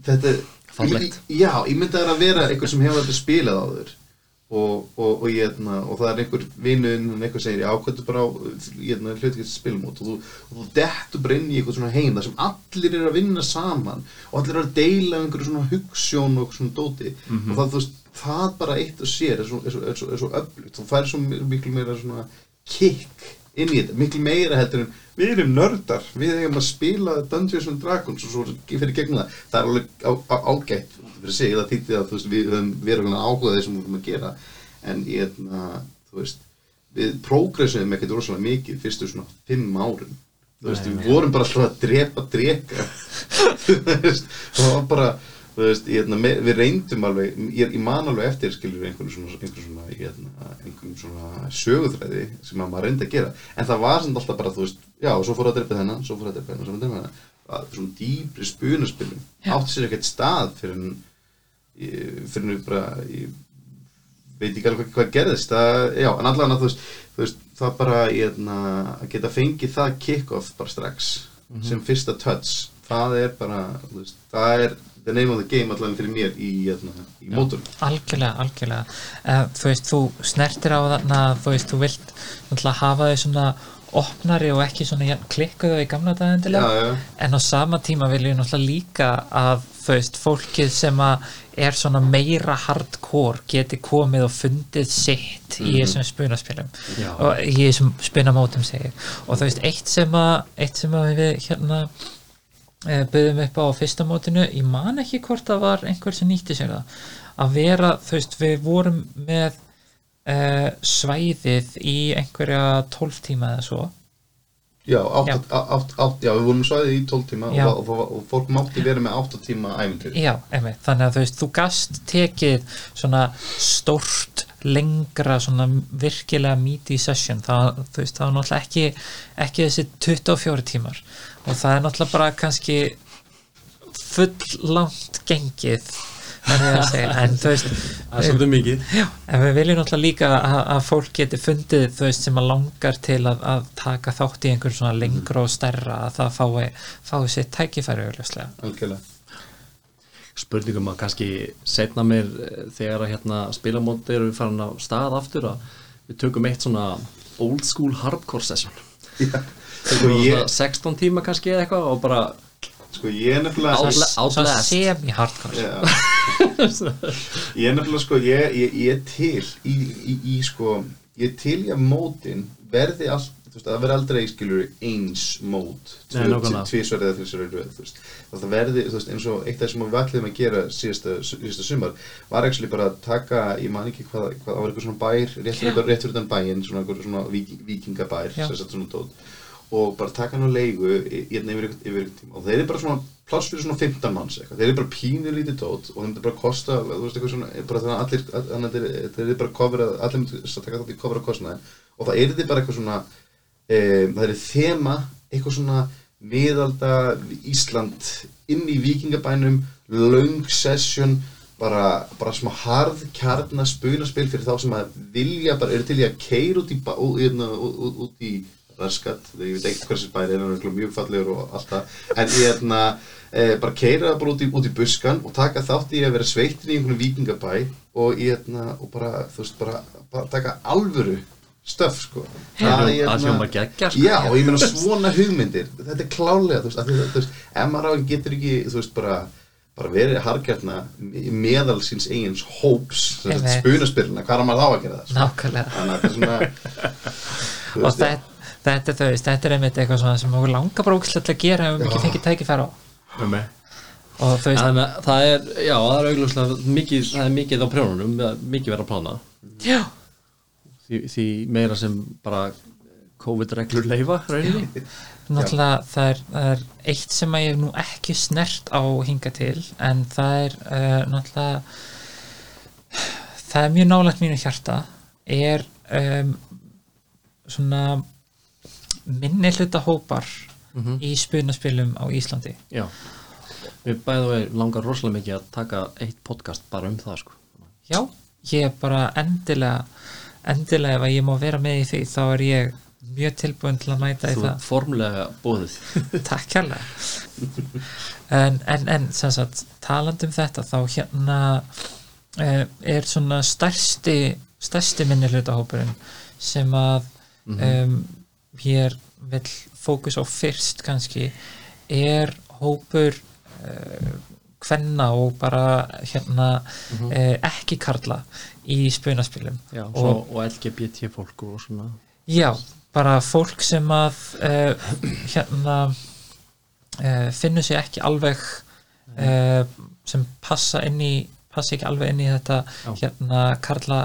þetta Fallegt. Ég- Já, ég myndi að vera einhver sem hefur þetta spilað á þur og, og, og, hérna, og það er einhver vinuðin en einhver segir, er bara á hérna, hluti getur spilum út og þú, þú dettur bara inn í eitthvað svona heim þar sem allir eru að vinna saman og allir eru að deila um einhverju svona hugssjón og svona dóti. Og það, veist, það bara eitt og sér er svo, er svo, er svo, er svo öflugt. Þú færi svo miklu meira svona kick inn í þetta, miklu meira heldur en við erum nördar, við eigum að spila Dungeons and Dragons. Og svo fyrir gegnum það. Það er alveg ágætt fyrir sig, það týtti að veist, við höfum verið áhugað þessum við höfum að gera. En ég, na, þú veist við prógressum ekkert rosalega mikið fyrstu svona fimm árum þú veist, við vorum bara alltaf að drepa drega þú veist, það var bara þú veist, ég, na, með, við reyndum alveg ég, ég man alveg eftir, skilur einhvern svona, einhvern svona, ég, na, einhvern svona sögutræði sem að maður reyndi að gera. En það var samt alltaf bara, þú veist, já, og svo fór að drepa þennan svo fór að drepa þennan, svo fór að drepa þennan. Svona dýpri spunaspilum átti sér ekkert stað fyrir en fyrir en bara ég veit ekki alveg hvað, gerðist. Það, já, en allavega þú þú veist það bara ég, na, að geta fengið það kick-off bara strax sem fyrsta touch það er bara, þú veist, það er the name of the game allavega fyrir mér í, hérna, í mótur algjörlega, algjörlega. Uh, þú veist, þú snertir á þarna þú veist, þú vilt hafa þau svona opnari og ekki svona klikkuðu í gamla dagendilega en á sama tíma vil ég náttúrulega líka að þú veist, fólkið sem að er svona meira hardcore geti komið og fundið sitt í þessum spunaspilum Já. og í þessum spunamótum segir og þú veist, eitt sem að eitt sem að við hérna e, byggðum upp á fyrsta mótinu ég man ekki hvort það var einhver sem nýtti sér það að vera, þú veist, við vorum með e, svæðið í einhverja 12 tíma eða svo. Já, átt, Já. átt, átt, já, við vorum svæðið í 12 tíma og, og, og fólk mátti verið með 8 tíma æfintir. Já, einmitt, þannig að þú veist, þú gast tekið svona stórt lengra svona virkilega meaty session, það, þú veist, það var náttúrulega ekki, ekki þessi 24 tímar. Og það er náttúrulega bara kannski full langt gengið en þú veist það er svolítið mikið Já, en við viljum náttúrulega líka að, að fólk geti fundið þú veist sem að langar til að, að taka þátt í einhver svona lengra og stærra að það fái, fái sitt tækifæri auðvitað. Algjörlega. spurningum að kannski setna mér eh, þegar að hérna spilamóti eru farin á stað aftur að við tökum eitt svona old school hardcore session. Tökum ég, svona 16 tíma kannski eða eitthvað og bara sko ég er nefnilega... Outla- Svo Outlast. semi-hardcore. Já. ég er nefnilega sko ég, ég, ég er til í, í, í sko ég er til í að mótin verði allt þú veist, það verði aldrei skilur eins mót Nei, nákvæmlega. tvísverð eða þrísverð röð þú veist. það verði, þú veist, eins og eitt af það sem við ætlum að gera síðasta, síðasta sumar var ekki bara að taka, ég man ekki hvað, hvað það var eitthvað svona bær, rétt fyrir utan- rétt fyrir utan bæinn svona svona vikingabær sagt svona dót og bara taka hann á leigu hérna yfir, einhvern tíma. Og þeir eru bara svona pláss fyrir svona 15 manns eitthvað, þeir eru bara pínu lítið dót og þeim er bara að kosta, þú veist eitthvað svona bara þannig að allir, þannig að þeir- eru bara cover allir myndir að taka þátt í að kostnaði og það er bara eitthvað svona e, það er þema eitthvað svona miðalda Ísland inn í vikingabænum löng session bara, bara smá harð kjarna spunaspil fyrir þá sem að vilja bara, eru til í að keira út í, út, hérna, í raskat, ég veit ekki hversu bæri er hann mjög fallegur og allt það en ég hérna, e, bara keira það bara út í, út í buskan og taka þátt í að vera sveittin í einhvern vikingabæ og, ég, hérna, og bara, þú veist, bara, bara taka alvöru stöf, sko Það hljóma- hljóma geggja, sko. Já, og ég meina svona hugmyndir þetta er klálega, þú veist, að, þú veist ef maður getur ekki, þú veist, bara bara verið harkjarna meðal síns eigins hóps Einmitt. spunaspilna, hvað er maður þá að gera það sko? nákvæmlega þannig er svona þú og veist, þetta, þetta, veist, þetta er einmitt eitthvað sem okkur langar bara ógæslega til að gera ef við ekki fengið tækifæra á. Og þú veist, Þannig að það er, já, það er augljóslega mikið, það er mikið á prjónunum, mikið verið að plána já, því, því meira sem bara COVID-reglur leifa, rauninni. Náttúrulega það er, það er eitt sem að ég nú ekki snert á hinga til en það er uh, náttúrulega það er mjög nálægt mínu hjarta er um, svona minni hluta hópar í spunaspilum á Íslandi. Já, við bæðum langar rosalega mikið að taka eitt podcast bara um það, sko. Já, ég er bara endilega endilega ef að ég má vera með í því þá er ég mjög tilbúin til að mæta í Þú það. ert formlega bóðið Takk kærlega en, en, en sem sagt talandi um þetta þá hérna uh, er svona stærsti stærsti minni hlutahópurinn sem að um, hér vill fókus á fyrst kannski. Er hópur uh, kvenna og bara hérna uh, ekki karla í spunaspilum Já, og, svo, og LGBT fólk og svona. Já, bara fólk sem að uh, hérna finnur sig ekki alveg uh, sem passa inn í passa ekki alveg inn í þetta Já. hérna karla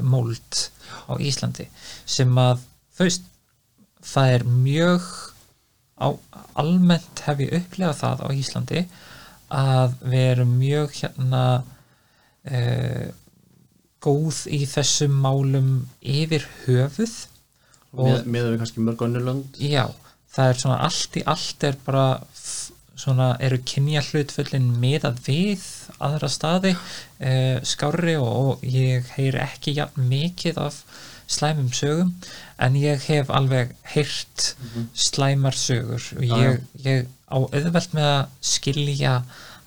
mold á Íslandi. Sem að veist það er mjög á, almennt hef ég upplifað það á Íslandi að við erum mjög hérna uh, góð í þessum málum yfir höfuð með, með við kannski mörg önnur lönd. Já, það er svona allt í allt er bara svona eru kynja hlutföllin miðað við aðra staði uh, skárri og, og ég heyri ekki mikið af slæmum sögum en ég hef alveg heyrt slæmar sögur og Já, ég, ég á auðvelt með að skilja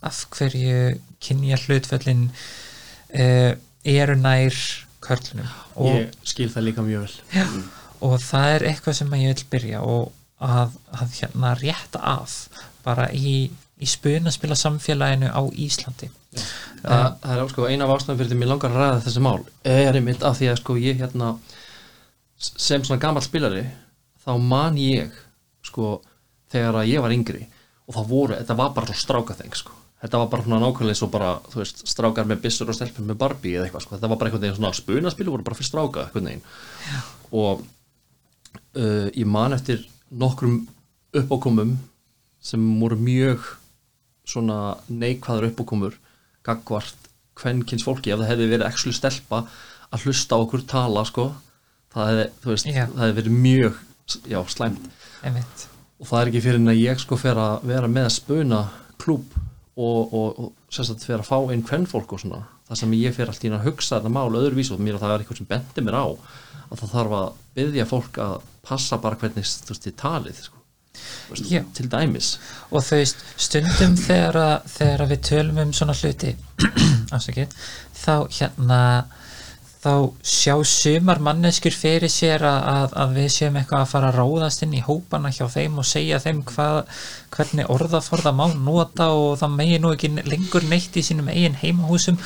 af hverju kynja hlutföllin uh, eru nær körlunum. Og ég skil það líka mjög vel. Já, og það er eitthvað sem ég vil byrja og að, að hérna rétta af bara í, í spunaspila samfélaginu á Íslandi það, það er sko eina af ástæðum fyrir því mér langar að ræða þessi mál er einmitt af því að sko ég hérna sem svona gammal spilari þá man ég sko þegar að ég var yngri og það voru, þetta var bara svo strákaþeng sko. Þetta var bara svona nákvæmlega svo bara þú veist, strákar með byssur og stelpur með Barbie eða eitthvað sko, þetta var bara einhvern veginn svona spunaspilu voru bara fyrir stráka einhvern veginn. Já. og uh, ég man eftir nokkrum uppákomum sem voru mjög svona neikvæður uppákomur gagvart kvenkins fólki ef það hefði verið ekki stelpa að hlusta á okkur tala sko það hefði, veist, það hefði verið mjög já, slæmt. Einmitt, og það er ekki fyrir en að ég sko fer að vera með að spuna klúb og, og, og sérstætt fer að fá inn kvennfólk og svona, það sem ég fer alltaf að hugsa þetta mál öðruvísu og mér að það er eitthvað sem bendi mér á að það þarf að byggja fólk að passa bara hvernig þú veist, þið talið sko. Veist, til dæmis? Og veist stundum þegar, þegar við tölum um svona hluti afsakið, þá hérna þá sjá sumar manneskjur fyrir sér að, að, við séum eitthvað að fara að ráðast inn í hópana hjá þeim og segja þeim hvað, hvernig orðaforða má nota og það megi nú ekki lengur neitt í sínum eigin heimahúsum.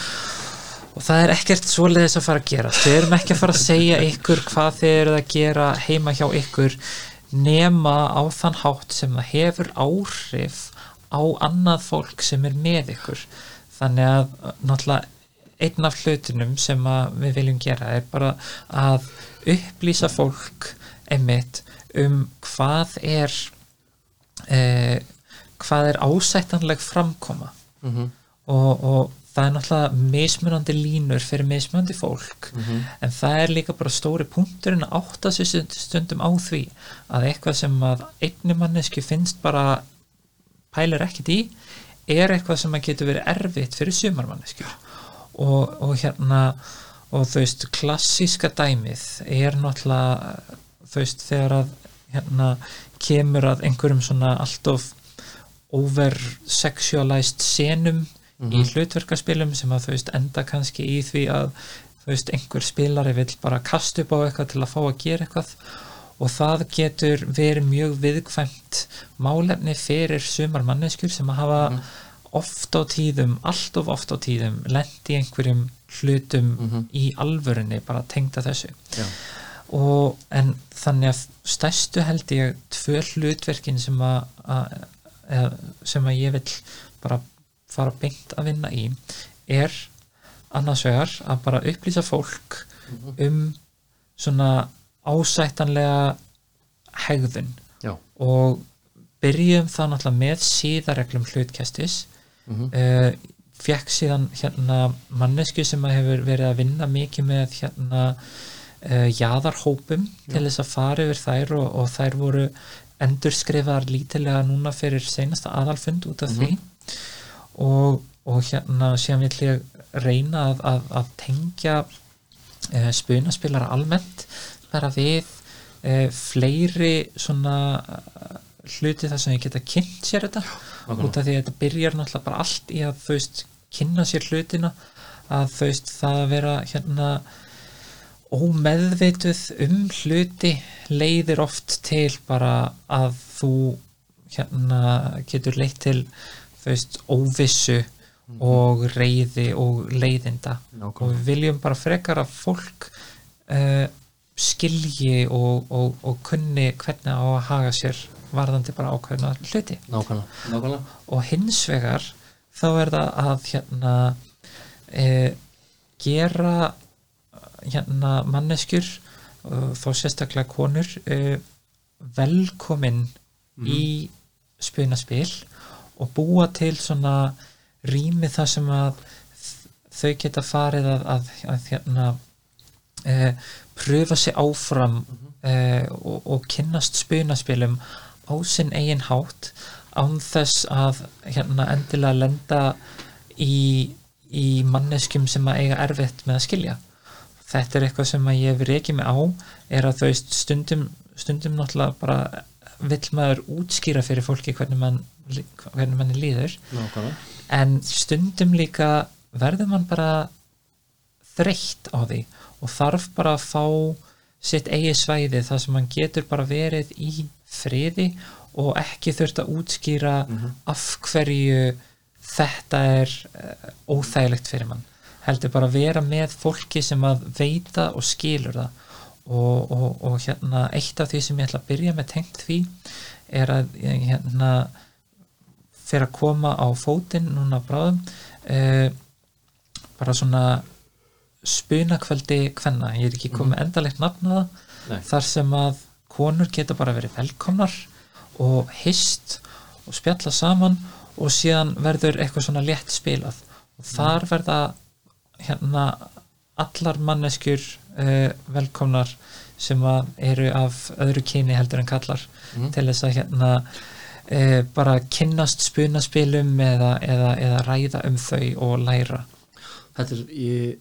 Og það er ekkert svoleiðis að fara að gera. Við erum ekki að fara að segja ykkur hvað þið eruð að gera heima hjá ykkur nema á þann hátt sem það hefur áhrif á annað fólk sem er með ykkur. Þannig að náttúrulega einn af hlutunum sem við viljum gera er bara að upplýsa fólk einmitt um hvað er eh, hvað er ásættanleg framkoma. Mm og, og það er náttúrulega mismunandi línur fyrir mismunandi fólk en það er líka bara stóri punkturinn að átta sér stund- stundum á því að eitthvað sem að einni mannesku finnst bara pælir ekkit í er eitthvað sem að getur verið erfitt fyrir sumarmanneskjur og, og hérna og þú veist klassíska dæmið er náttúrulega þú veist þegar að hérna kemur að einhverjum svona allt over sexualized senum í hlutverkaspilum sem að þú veist enda kannski í því að þú veist einhver spilari vill bara kasta upp á eitthvað til að fá að gera eitthvað og það getur verið mjög viðkvæmt málefni fyrir sumar manneskjur sem að hafa oft á tíðum, allt of oft á tíðum lent í einhverjum hlutum í alvörunni bara tengda þessu. Já. og en þannig að stærstu held ég tvö hlutverkin sem að, að sem að ég vil bara fara beint að vinna í er annars vegar að bara upplýsa fólk um svona ásættanlega hegðun. Já. og byrjum það náttúrulega með síðareglum hlutkestis. Mhm. uh, fekk síðan hérna mannesku sem að hefur verið að vinna mikið með hérna uh, jaðarhópum til þess að fara yfir þær og, og þær voru endurskrifaðar lítilega núna fyrir seinasta aðalfund út af því og, og hérna síðan vill ég reyna að, að, að tengja uh, spunaspilara almennt bara við uh, fleiri svona uh, hluti þar sem ég geta kynnt sér þetta nákvæmlega. út af því að þetta byrjar náttúrulega bara allt í að þú veist kynna sér hlutina að þú veist það að vera hérna ómeðvituð um hluti leiðir oft til bara að þú hérna getur leitt til veist óvissu og reyði og leiðinda. Og Nákvæmlega. við viljum bara frekar að fólk uh, skilji og, og, og kunni hvernig á að haga sér varðandi bara ákveðna hluti. Nákvæmlega, nákvæmlega. og hins vegar þá er það að hérna e, gera hérna manneskjur og þá sérstaklega konur e, velkomin í spunaspil og búa til svona rými þar sem að þau geta farið að, að, að hérna e, pröfa sig áfram e, og, og kynnast spunaspilum á sinn eigin hátt án þess að hérna endilega lenda í, í manneskjum sem að eiga erfitt með að skilja. Þetta er eitthvað sem að ég hef reikið mig á er að þau stundum stundum náttúrulega bara vill maður útskýra fyrir fólki hvernig mann hvernig manni líður. Nákvæmlega. en stundum líka verður mann bara þreytt á því og þarf bara að fá sitt eigi svæði þar sem mann getur bara verið í friði og ekki þurft að útskýra af hverju þetta er uh, óþægilegt fyrir mann. Heldur bara að vera með fólki sem að veita og skilur það og, og, og hérna eitt af því sem ég ætla að byrja með tengt því er að ég, hérna fyrir að koma á fótinn núna bráðum uh, bara svona spunakvöldi kvenna, ég er ekki komið endalegt nafna Nei. það þar sem að konur geta bara verið velkomnar og hist og spjalla saman og síðan verður eitthvað svona létt spilað. Og þar verða hérna allar manneskjur uh, velkomnar sem eru af öðru kyni heldur en kallar til þess að hérna uh, bara kynnast spunaspilum eða, eða, eða ræða um þau og læra. Þetta er ég,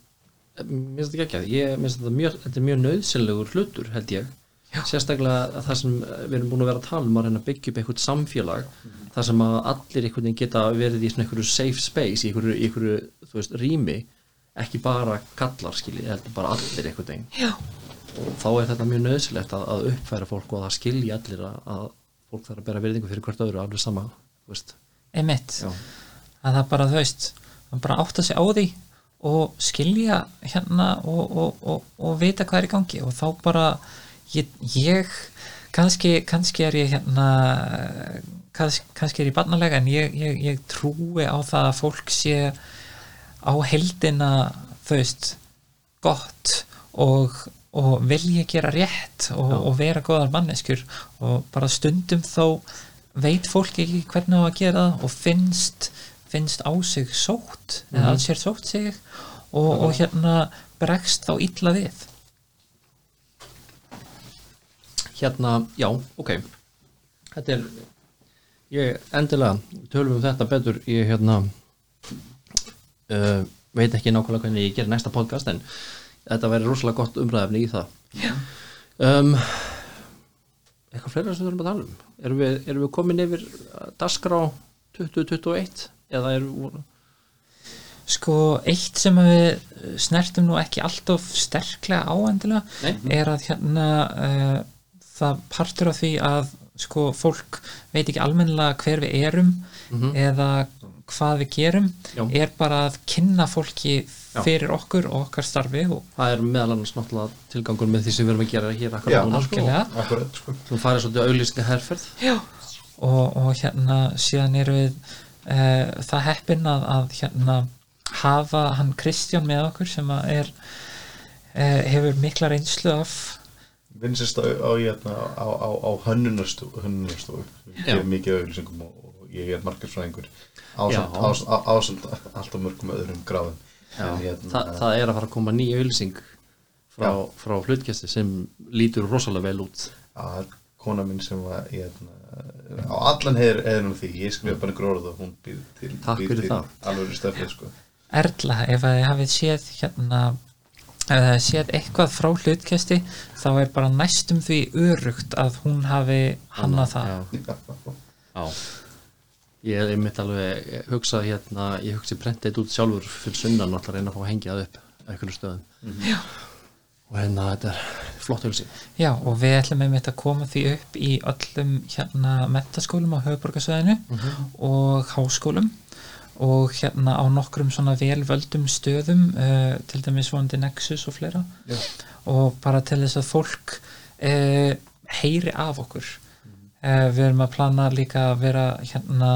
mér finnst þetta ekki ekki ég finnst þetta mjög, þetta er mjög nöðsynlegur hlutur held ég. Já. sérstaklega að það sem við erum búin að vera að tala um að reyna að byggja upp eitthvað samfélag þar sem að allir einhvern veginn geta verið í svona einhverju safe space í einhverju, einhverju þú veist, rými ekki bara kallar skilji, heldur bara allir Já. og þá er þetta mjög nöðsilegt að, að uppfæra fólk og að skilja allir að, að fólk þarf að bera virðingu fyrir hvert öðru alveg sama, veist. Einmitt. Að það bara þú veist að bara átta sig á því og skilja hérna og, og, og, og vita hvað er í gangi. Og þá bara ég, ég kannski, kannski er ég hérna kannski, kannski er ég barnalega en ég, ég, ég trúi á það að fólk sé á heldina þú veist gott og, og vilja gera rétt og, og vera góðar manneskjur. Og bara stundum þó veit fólk ekki hvernig á að gera það og finnst finnst á sig sótt eða Mhm. alls sér sótt sig og, og hérna bregst þá illa við. Hérna, já, ok. Þetta er ég endilega, tölum um þetta betur. Ég hérna uh, veit ekki nákvæmlega hvernig ég ger næsta podcast en þetta væri rosalega gott umræðefni í það Já. um, eitthvað fleira sem við þurfum að tala um erum við, erum við komin yfir dasgrá 2021 eða erum Sko, eitt sem við snertum nú ekki alltof sterklega á endilega Nei. er að hérna uh, það partur af því að sko, fólk veit ekki almennilega hver við erum Mhm. eða hvað við gerum Já. er bara að kynna fólki Já. fyrir okkur og okkar starfi og það er meðal annars náttúrulega tilgangur með því sem við erum að gera hér akkur Já, núna sko. sko. þú farið svolítið auðlýsinga herferð Já. Og, og hérna síðan erum við uh, það heppin að, að hérna hafa hann Kristján með okkur sem að er uh, hefur mikla reynslu af vinsist á, á, hérna, á, á, á hönnunarstofu Já. mikið auðlýsingum og, og ég er markarsfræðingur ásamt, ásamt alltaf mörgum öðrum gráðum hérna, Þa, það er að fara að koma nýja auðlýsing frá, frá hlutkesti sem lítur rosalega vel út. Að kona minn sem var hérna, á allan hefur eðnum því ég skrifa bara einhver orð og hún býr til, fyrir til það. alveg stöfið sko. Erla, ef að þið hafið séð hérna ef þið hafið séð eitthvað frá hlutkesti þá er bara næstum því örugt að hún hafi hannað það. já, já. Ég er einmitt alveg hugsað hérna, ég hugsi prentið út sjálfur fyrir sunnan og ætla að reyna að fá að hengja það upp á einhverju stöðum. Já. og hérna þetta er flott auðlýsing Já, og við ætlum einmitt að koma því upp í öllum hérna mentaskólum á höfuborgarsvæðinu og háskólum og hérna á nokkrum svona velvöldum stöðum uh, til dæmis vonandi Nexus og fleira. Já. og bara til þess að fólk uh, heyri af okkur við erum að plana líka að vera hérna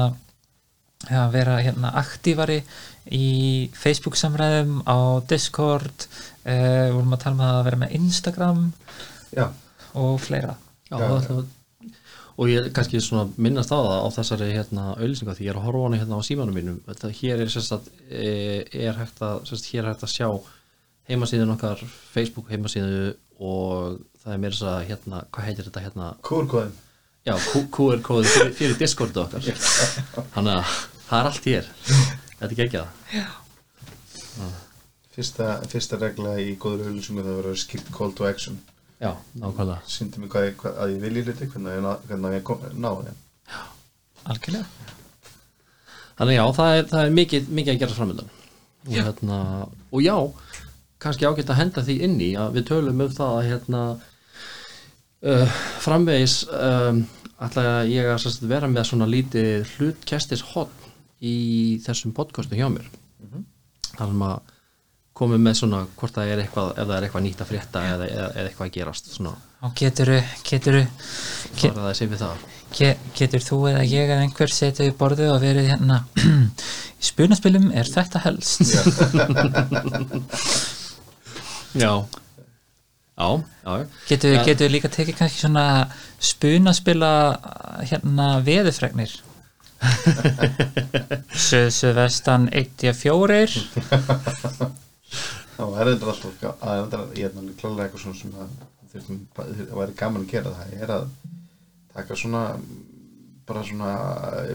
að vera hérna aktífari í Facebook samræðum á Discord uh, við vorum að tala um að vera með Instagram Já, og fleira. Já, Já, það, og ég kannski svona minnast á það á þessari hérna auðlýsinga því ég er að horfa á hana hérna á símanum mínum. Þetta hér er sérst að e, er hægt að, sérst, hér er hægt að sjá heimasíðun okkar, Facebook heimasíðu og það er mér þess að hérna, hvað heitir þetta hérna? Kúrkóðin já, QR-kóði fyrir, fyrir Discordu okkar. Þannig að það er allt hér. Þetta er geggjað. Fyrsta, fyrsta regla í góður auðlýsingu það verður skip call to action. Já, nákvæmlega. Sýndi mig hvað, hvað að ég vilji hluti hvernig ég, ná- hvernig ég kom, ná þeim. Algjörlega. Þannig já, það er, það er mikið, mikið að gera framöndan og, hérna, og já, kannski ágætt að henda því inn í að við tölum um það að hérna, uh, framvegis um, ætla ég að sérst, vera með svona lítið hlutkestis hot í þessum podcastu hjá mér. Þannig að komum með svona hvort það er eitthvað, ef það er eitthvað nýtt að frétta eða, eða, eða eitthvað að gerast svona, og getur, getur, Ke- fara það að sé við það. ge, getur þú eða ég eða einhver setið í borðu og verið hérna í spunaspilum? Er þetta helst? Já. Já, já, getur, Ja. getur líka tekið kannski svona spunaspila hérna veðufregnir Suð, suðvestan 1-4 Það er þetta alltaf ga- að þetta er ég er náttúrulega klálega eitthvað svona sem það væri gaman að gera. Það er að taka svona bara svona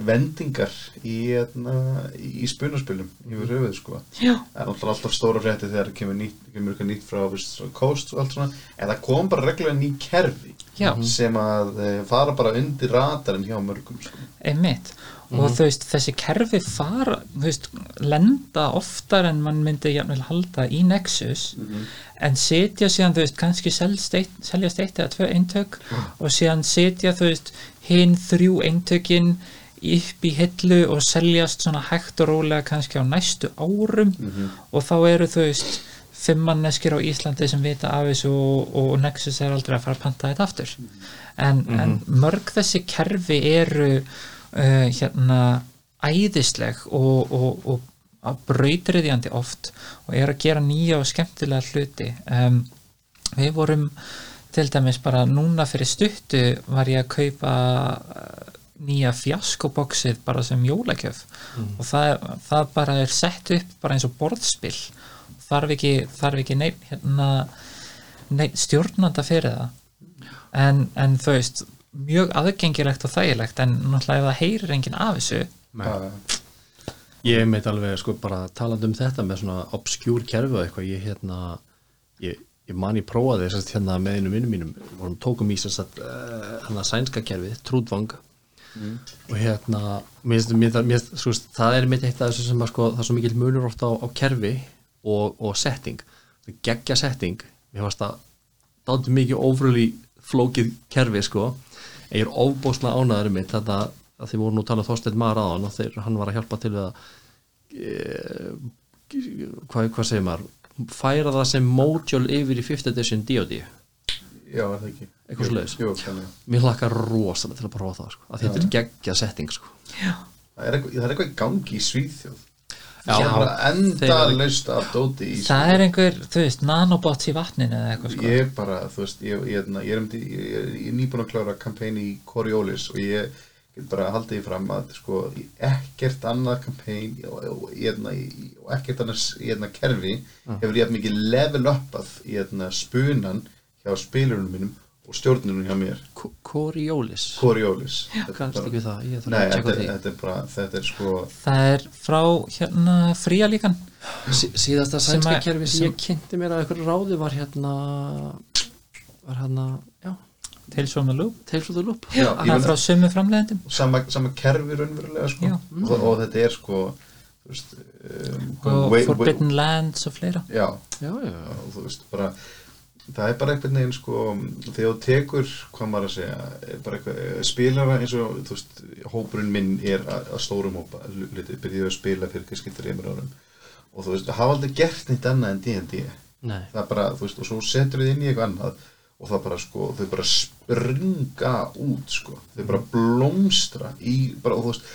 vendingar í, hérna, í spunaspilum yfir höfuð sko Já. það er náttúrulega alltaf stóra frétti þegar kemur nýtt, kemur eitthvað nýtt frá svona Coast og allt svona en það kom bara reglulega ný kerfi Já. sem að eh, fara bara undir radarinn hjá mörgum sko. einmitt og þú veist þessi kerfi fara veist, lenda oftar en mann myndi halda í Nexus. En setja síðan veist kannski seljast eitt, seljast eitt eða tvö eintök. Og síðan setja hinn þrjú eintökin upp í hillu og seljast svona hægt og rólega kannski á næstu árum. Og þá eru þú veist fimm manneskir á Íslandi sem vita af þessu og, og Nexus er aldrei að fara að panta þetta aftur. En, en mörg þessi kerfi eru uh, hérna æðisleg og, og, og að brautriðjandi oft og er að gera nýja og skemmtilega hluti. Um, við vorum til dæmis bara núna fyrir stuttu var ég að kaupa uh, nýja fjaskoboksið bara sem jólagjöf. Og það, það bara er sett upp bara eins og borðspill þarf ekki, þarf ekki neitt hérna, neitt stjórnanda fyrir það. En, en þú veist mjög aðgengilegt og þægilegt en náttúrulega ef það heyrir enginn af þessu Það- Ég meit alveg sko bara talandi um þetta með svona obskjúr kerfi og eitthvað ég hérna ég, ég man ég prófaði þess að hérna með einu vinnum mínum vorum tókum í þess að hérna sænska kerfið, trúdvang. Og hérna mér, mér, mér, sko, það er mitt eitt af þessu sem að sko það er svo mikil munur ofta á, á kerfi og, og setting. Geggja setting, mér varst að dálítið mikið ófröli flókið kerfi sko ég er ofbóðslega ánæður mitt þetta að þið voru nú að tala um Þorsteinn Mar aðan og þeir, hann var að hjálpa til við að e, hvað, hvað segir maður? Færa það sem module yfir í 5th edition D.O.D. Já, er það ekki? Eitthvað þannig. Mér hlakkar rosalega til að prófa það sko, að þetta er geggja setting sko. Það er eitthvað, það er eitthvað í gangi í Svíþjóð Já, er bara enda laust af dóti í það er einhver, þú veist, nanobots í vatninu eða eitthvað sko Ég er bara, þú veist, ég, ég, ég, ég er, um, ég er nýbúin að klára kampæni í Coriolis og ég get bara haldið því fram að sko, ekkert annað kampæn og, og, hérna, í- og ekkert hérna, kerfi hefur ég mikið level uppað í hérna, spunan hjá spilurinn mínum og stjórnunum hjá mér. Coriolis. Coriolis. Kannski ekki það, ég þarf Nei, að tjekka þetta, því. þetta er bara, þetta er sko það er frá hérna fría líkan. Sí, síðasta Sem sænska að- kerfi sem ég kynnti mér að einhverju ráði var hérna var hérna, já. Tales from the Loop. Tales of the Loop. Já, það er frá sömu framleiðendum. Sama, sama kerfi raunverulega sko. Já. og, og þetta er sko veist, um, og way- way- Forbidden Lands og fleira. Já, já, já, já. og þú veist bara það er bara einhvern veginn sko þegar þú tekur, hvað maður að segja bara eitthvað, eh, spilara eins og veist, hópurinn minn er að, stórum hópa, hluti, byrjuðu að spila fyrir kannski þreymur árum. Og þú veist, hafa aldrei gert neitt annað en D&D það er bara, þú veist, og svo setur þið inn í eitthvað annað og það bara sko, þau bara springa út sko, þau bara blómstra í, bara, og þú veist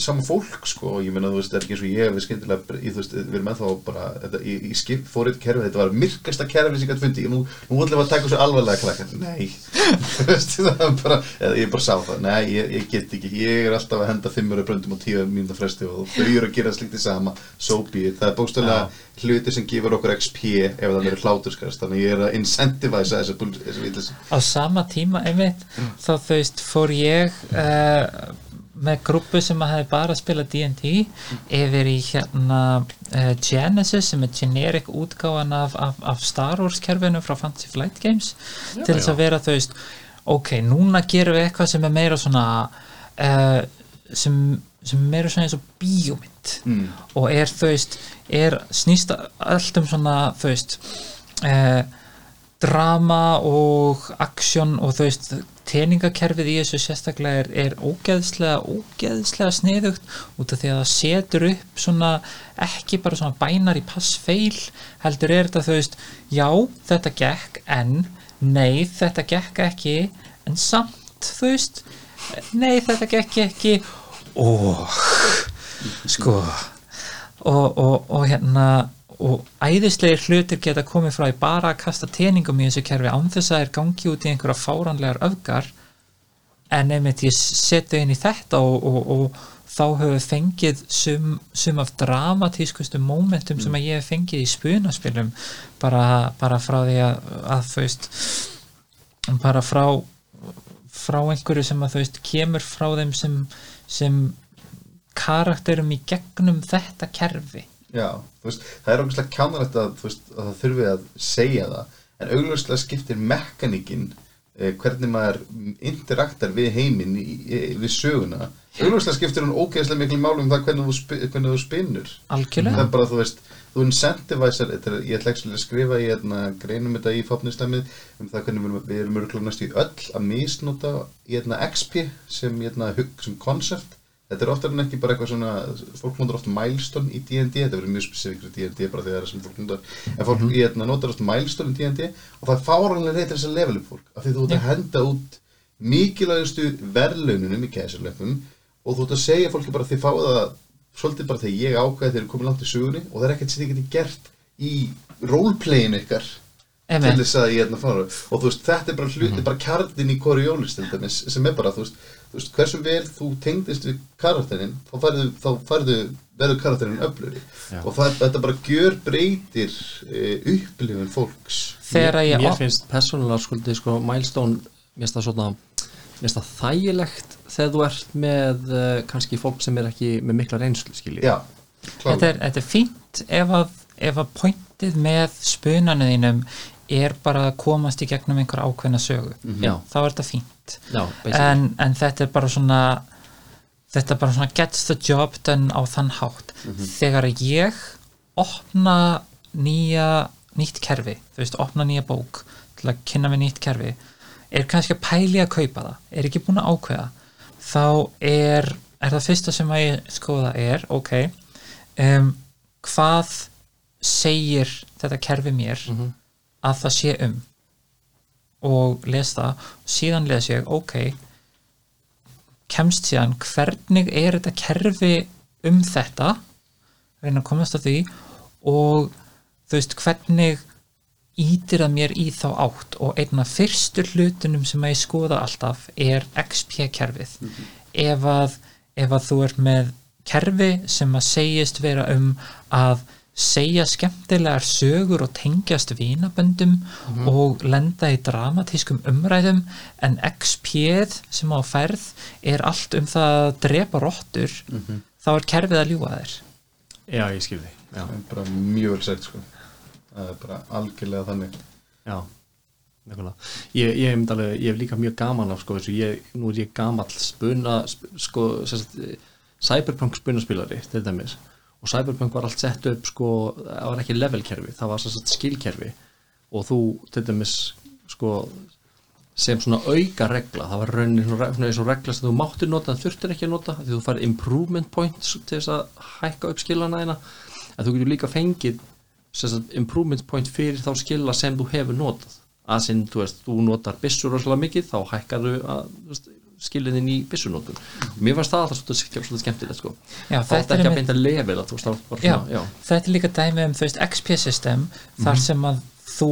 sama fólk sko, og ég meina þú veist, það er ekki eins og ég við skyndilega, ég, þú veist, við erum ennþá bara, þetta, ég, ég skip fórið kerfi, þetta var myrkasta kerfi sem ég gæti fundið, nú, nú ætlum við að taka svo alvarlega krakkar, nei. Þú veist, það er bara, eða ég bara sá það. Nei, ég, ég get ekki, ég er alltaf að henda fimmur bröndum og tíu mínúta fresti og þau eru að gera slikt í sama, so be it. Það er bókstöðlega hluti sem gefur okkur XP ef það verður hláturskast, þannig ég er að incentivize þessi, bull- þessi vitlis á sama tíma einmitt þá þú uh, með grúpu sem að hefði bara spilað D&D yfir í hérna uh, Genesis sem er generic útgáfan af, af, af Star Wars kerfinu frá Fantasy Flight Games til þess að vera þú veist ok, núna gerum við eitthvað sem er meira svona uh, sem, sem meira svona eins og bíómynd mm. og er þú veist er snýst allt um svona þú veist eh, drama og aksjón og þú veist teningakerfið í þessu sérstaklega er, er ógeðslega, ógeðslega sniðugt út af því að það setur upp svona ekki bara svona bænar í passfeil heldur er þetta þú veist já þetta gekk en nei þetta gekk ekki en samt þú veist nei þetta gekk ekki og sko og, og, og hérna og æðislegir hlutir geta komið frá í bara að kasta teningum í þessu kerfi án þess að þeir gangi út í einhverja fáranlegar öfgar. En einmitt ég seti inn í þetta og, og, og þá hefur fengið sum, sum af dramatískustu momentum sem að ég hef fengið í spunaspilum. Bara, bara frá því að, að þú veist bara frá frá einhverju sem að þú veist kemur frá þeim sem, sem karakterum í gegnum þetta kerfi Já, veist, það er okkur kjánalegt að, veist, að það þurfi að segja það en augljóslega skiptir mekaníkin eh, hvernig maður interaktar við heiminn við söguna. Augljóslega skiptir hún ógeðslega miklu máli um það hvernig þú, spi, hvernig þú spinnur. Það algjörlega er bara, þú veist, þú er, ég ætla ekki að skrifa í hérna, greinum þetta í fopnistæmið um það hvernig við, erum- næstu í öll að misnota í hérna, XP sem, hérna, sem koncept þetta er oftar en ekki bara eitthvað svona fólk notar oft milestone í D&D þetta verður mjög spesifík fyrir D&D bara þegar það er sem fólk notar en fólk hérna, notar oft milestone í D&D og það er fáranlega reytir þess að level upp fólk af því þú ert að henda út mikilvægustu verðlaununum í kæsarleppum og þú ert að segja fólki bara þið fáið það svolítið bara þegar ég ákveði þegar þið komið langt í sögunni og það er ekkert sem þið getið gert í roleplayinu ykkar til þess að ég hérna fara og þú veist, þetta er bara hluti, bara kjarnin í til dæmis, sem er bara, þú veist, veist hversu vel þú tengdist við karakterinn þá færðu, þá færðu verður karakterinn öfluri Já. og það, þetta bara gjör breytir e, upplifun fólks. Þegar ég mér finnst persónulega skuldi sko, milestone, mér finnst það svona mér finnst það þægilegt þegar þú ert með uh, kannski fólk sem er ekki með mikla reynslu skilji. Já, þetta er, þetta er fínt ef að, ef að pointið með spunanu þínum er bara að komast í gegnum einhver ákveðna sögu. Já, þá er þetta fínt. Já, basically. en, en þetta er bara svona þetta er bara svona gets the job done á þann hátt. Þegar ég opna nýja nýtt kerfi, þú veist, opna nýja bók til að kynna með nýtt kerfi er kannski að pæli að kaupa það er ekki búin að ákveða þá er, er það fyrsta sem að ég skoða er, ok um, hvað segir þetta kerfi mér? Mhm. Að það sé um. Og les það. Síðan les ég, ok kemst síðan hvernig er þetta kerfi um þetta? Reyna að komast að því. Og þú veist hvernig ítir það mér í þá átt? Og einn af fyrstu hlutunum sem að ég skoða alltaf er XP kerfið. Ef, að, ef að þú ert með kerfi sem að segjast vera um að segja skemmtilegar sögur og tengjast vínaböndum og lenda í dramatískum umræðum en XP-ð sem á ferð er allt um það að drepa rottur þá er kerfið að ljúga þér. Já, ég skil því já, það er bara mjög vel sagt sko. Það er bara algjörlega þannig. Já Nefnilega. Ég, ég, alveg, ég hef líka mjög gaman af sko, þessu, ég, nú er ég gamall spuna sp- sko, sérst, cyberpunk spunaspilari til dæmis og cyberpunk var allt sett upp sko, það var ekki levelkerfi, það var sérst skillkerfi og þú til dæmis sko sem svona auka regla það var svona eins og regla sem þú máttir nota en þurftir ekki að nota því þú fær improvement points til þess að hækka upp skilana þína. En þú getur líka fengið sagt, improvement point fyrir þá skila sem þú hefur notað. Að sinn, þú veist, þú notar byssur rosalega mikið, þá hækkar þú skiliðin í byssunótun mér fannst það alltaf svolítið, skemmtilegt sko. Já, þetta er ekki að beinta level að já, þetta er líka dæmi um XP system þar sem að þú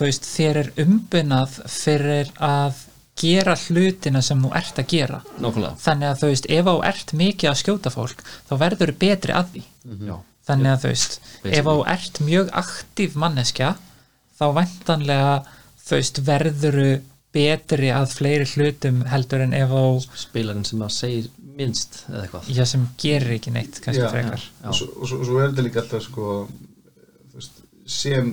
veist þér er umbunað fyrir að gera hlutina sem þú ert að gera. Nákvæmlega. Þannig að þú veist ef þú ert mikið að skjóta fólk þá verður þú betri að því. Já, þannig að þú veist Basically. ef þú ert mjög aktív manneskja þá væntanlega þú veist verður þú betri að fleiri hlutum heldur en ef þú spilarinn sem að segir minnst eða eitthvað já sem gerir ekki neitt kannski Já. frekar Já. og svo, og svo, og svo er þetta líka alltaf sko, veist, sem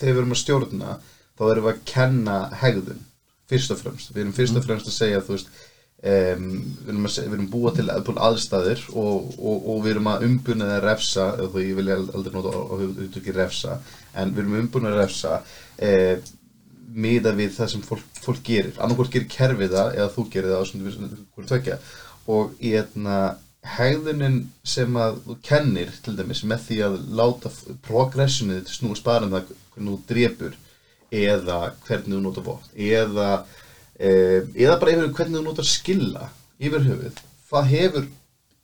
þegar við erum að stjórna þá erum við að kenna hegðun fyrst og fremst, við erum fyrst og fremst að segja þú veist um, við, erum að, við erum búa til að- aðstæður og, og, og við erum að umbuna eða refsa eða þú ég vilja aldrei nota á hugtöki refsa en við erum umbuna að refsa eh, miða við það sem fólk, fólk gerir. Annarkvort gerir kerfið það eða þú gerir það og svona við hverju tvekja og í etna hegðunin sem að þú kennir til dæmis með því að láta progressionið snúast bara um það hvernig þú drepur eða hvernig þú notar vopn eða e, eða bara yfir hvernig þú notar skilla yfir höfuð það hefur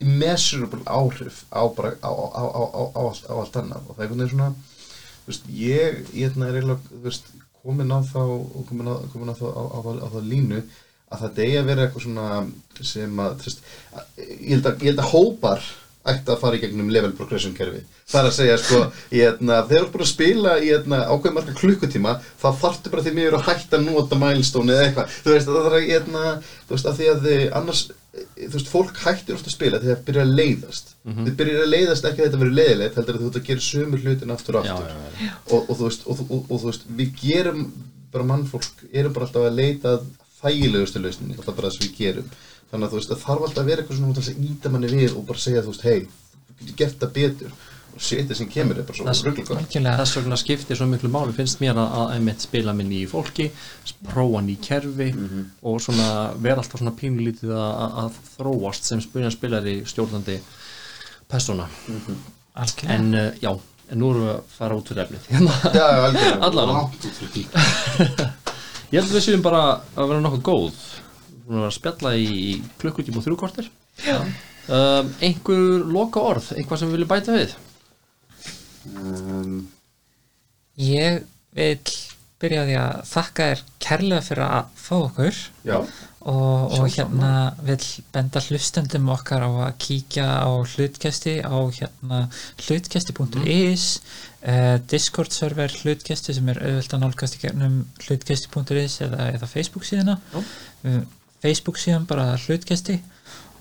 immeasurable áhrif á, bara, á, á, á, allt, allt annað. Og það er svona veist, ég, ég hérna er eiginlega komin á þá komin á, komin á, þá, á, á, þá línu að það degi að vera eitthvað svona sem að, þú veist, ég held að, ég held að hópar ætti að fara í gegnum level progression kerfi. Það er að segja sko, hérna, þegar þú ert búin að spila í hérna, ákveð marga klukkutíma þá þarftu bara því miður að hætta að nota milestone eða eitthvað, þú veist, það er að hérna, þú veist, að því að þið annars þú veist, fólk hættir ofta að spila þegar það byrjar að leiðast. Þið byrjar að leiðast ekki að þetta verið leiðilegt heldur að þú ert að gera sömu hlutin aftur og Já, aftur. já, já. Og, og, þú veist, og, og, og, og þú veist, við gerum bara mannfólk, erum bara alltaf að leita að þægilegustu lausninni, alltaf bara þess að við gerum þannig að þú veist, það þarf alltaf að vera eitthvað svona til að íta manni við og bara segja, þú veist, hei þú getur gert það betur. Og setja sem kemur er bara svo Þess- rugglega þess vegna skiptir svo miklu máli finnst mér að, að einmitt spila minni í fólki prófa ný kerfi og svona vera alltaf svona pínlítið að, að, að þróast sem spilari stjórnandi persóna. Algjörlega. En uh, já, en nú erum við að fara út fyrir efnið. Hérna. Já, já, algjörlega. Allavega. Út ég held að við séum bara að vera nokkuð góð við erum að spjalla í klukkutíma og þrjú kortir um, einhver loka orð einhvað sem við viljum bæta við? Um, Ég vil byrja á því að þakka þér kærlega fyrir að fá okkur. Já, og, og hérna vil benda hlustendum okkar á að kíkja á hlutkesti á hérna hlutkesti.is uh, Discord server hlutkesti sem er auðvöld að nálgast í gegnum hlutkesti.is eða, eða Facebook síðuna. Já. Facebook síðan bara hlutkesti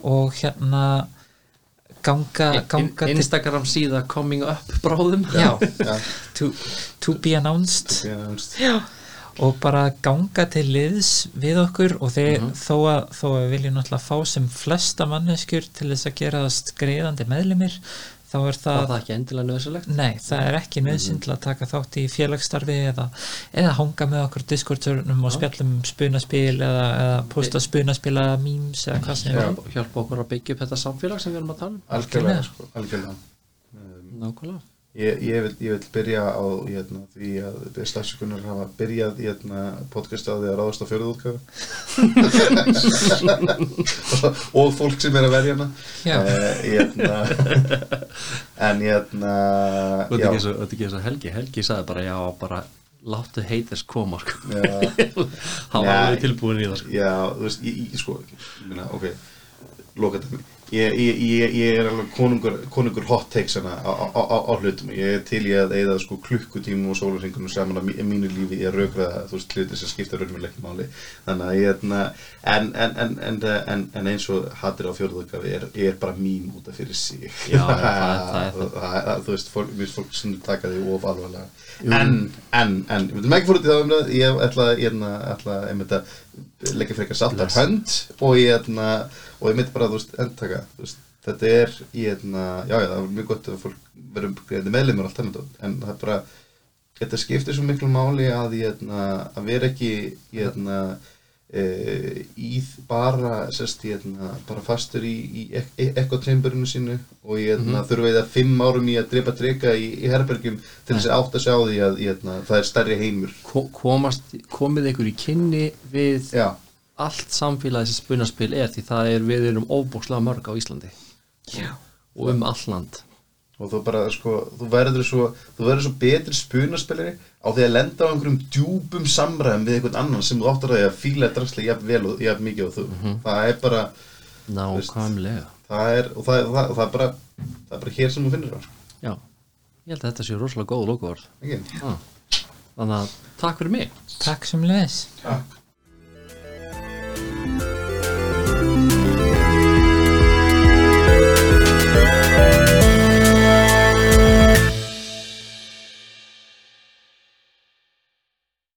og hérna ganga, ganga til Instagram síða coming up bráðum. Já, já, to, to be announced. Já, veist. Já. og bara ganga til liðs við okkur og þeir, þó, að, þó að við viljum náttúrulega fá sem flesta manneskjur til þess að gerast greiðandi meðlimir þá er það það, er það ekki endilega nöðsilegt nei, það er ekki nöðsyn til að taka þátt í félagsstarfi eða, eða hanga með okkur Discord-sörnum og spjallum spunaspil eða, eða posta spunaspila memes eða hvað sem er. hjálpa, hjálpa okkur að byggja upp þetta samfélag sem við erum að tala um. Algjörlega, algjörlega. um, nákvæmlega Ég, ég, vil, ég vil byrja á hérna, því að stafsökunar hafa byrjað hérna, podcast á því að ráðast á fjöruð útgáfu. Og fólk sem er að verja hana. Eh, hérna, en hérna Þetta er ekki og- eins og Helgi. Helgi sagði bara já, bara láttu haters koma sko. já, hann var alveg tilbúin í það sko. já, þú veist, ég, ég sko meina, ok, loka þetta ég, ég, ég, ég er alveg konungur, konungur hot takes hana á, á, á, á hlutum. Ég er til ég að eigða sko klukkutímu og sólarringunum saman mí- mínu lífi. Ég er raukraða, þú veist, hluti sem skipta raunverulegt máli. Þannig að ég hérna, en, en, en, en, en, en eins og hattir á fjórðugafi er, er bara mím út af fyrir sig. Já, það er- það er það. er- þú veist, fólk, við fólk sem taka því of alvarlega. En, en, en, við viljum ekki fór út í það umræð ég ætla, ég ætla, ætla einmitt að leggja frekar saltar hönd og ég ætla, og ég myndi bara, þú veist, endtaka, veist, þetta er, ég ætla, já, já, það er mjög gott að fólk verður greiðandi meðlumur allt þannig, en það er bara, þetta skiptir svo miklu máli að, hérna, að vera ekki hérna, e, í bara, sest, hérna, bara fastur í, í ek ekkotreimburinu sínu og hérna, þurfa eða fimm árum í að drepa drega í, í herbergjum til þess að átt að sjá því að hérna, það er stærri heimur. Ko- komast, komið ykkur í kynni við Já, allt samfélagið sem spunaspil er því það er við erum óbókslega mörg á Íslandi. Já. og um all land. Og þú bara sko, þú verður svo þú verður svo betri spunaspilari á því að lenda á einhverjum djúpum samræðum við einhvern annan sem þú áttur að því að fíla draslega jafn vel og jafn mikið og þú. Það er bara, nákvæmlega. það er og það, það, það er bara það er bara hér sem þú finnir það sko. já, ég held að þetta sé rosalega góð ekki? ah. þannig að takk fyrir mig. Takk sem leðis Takk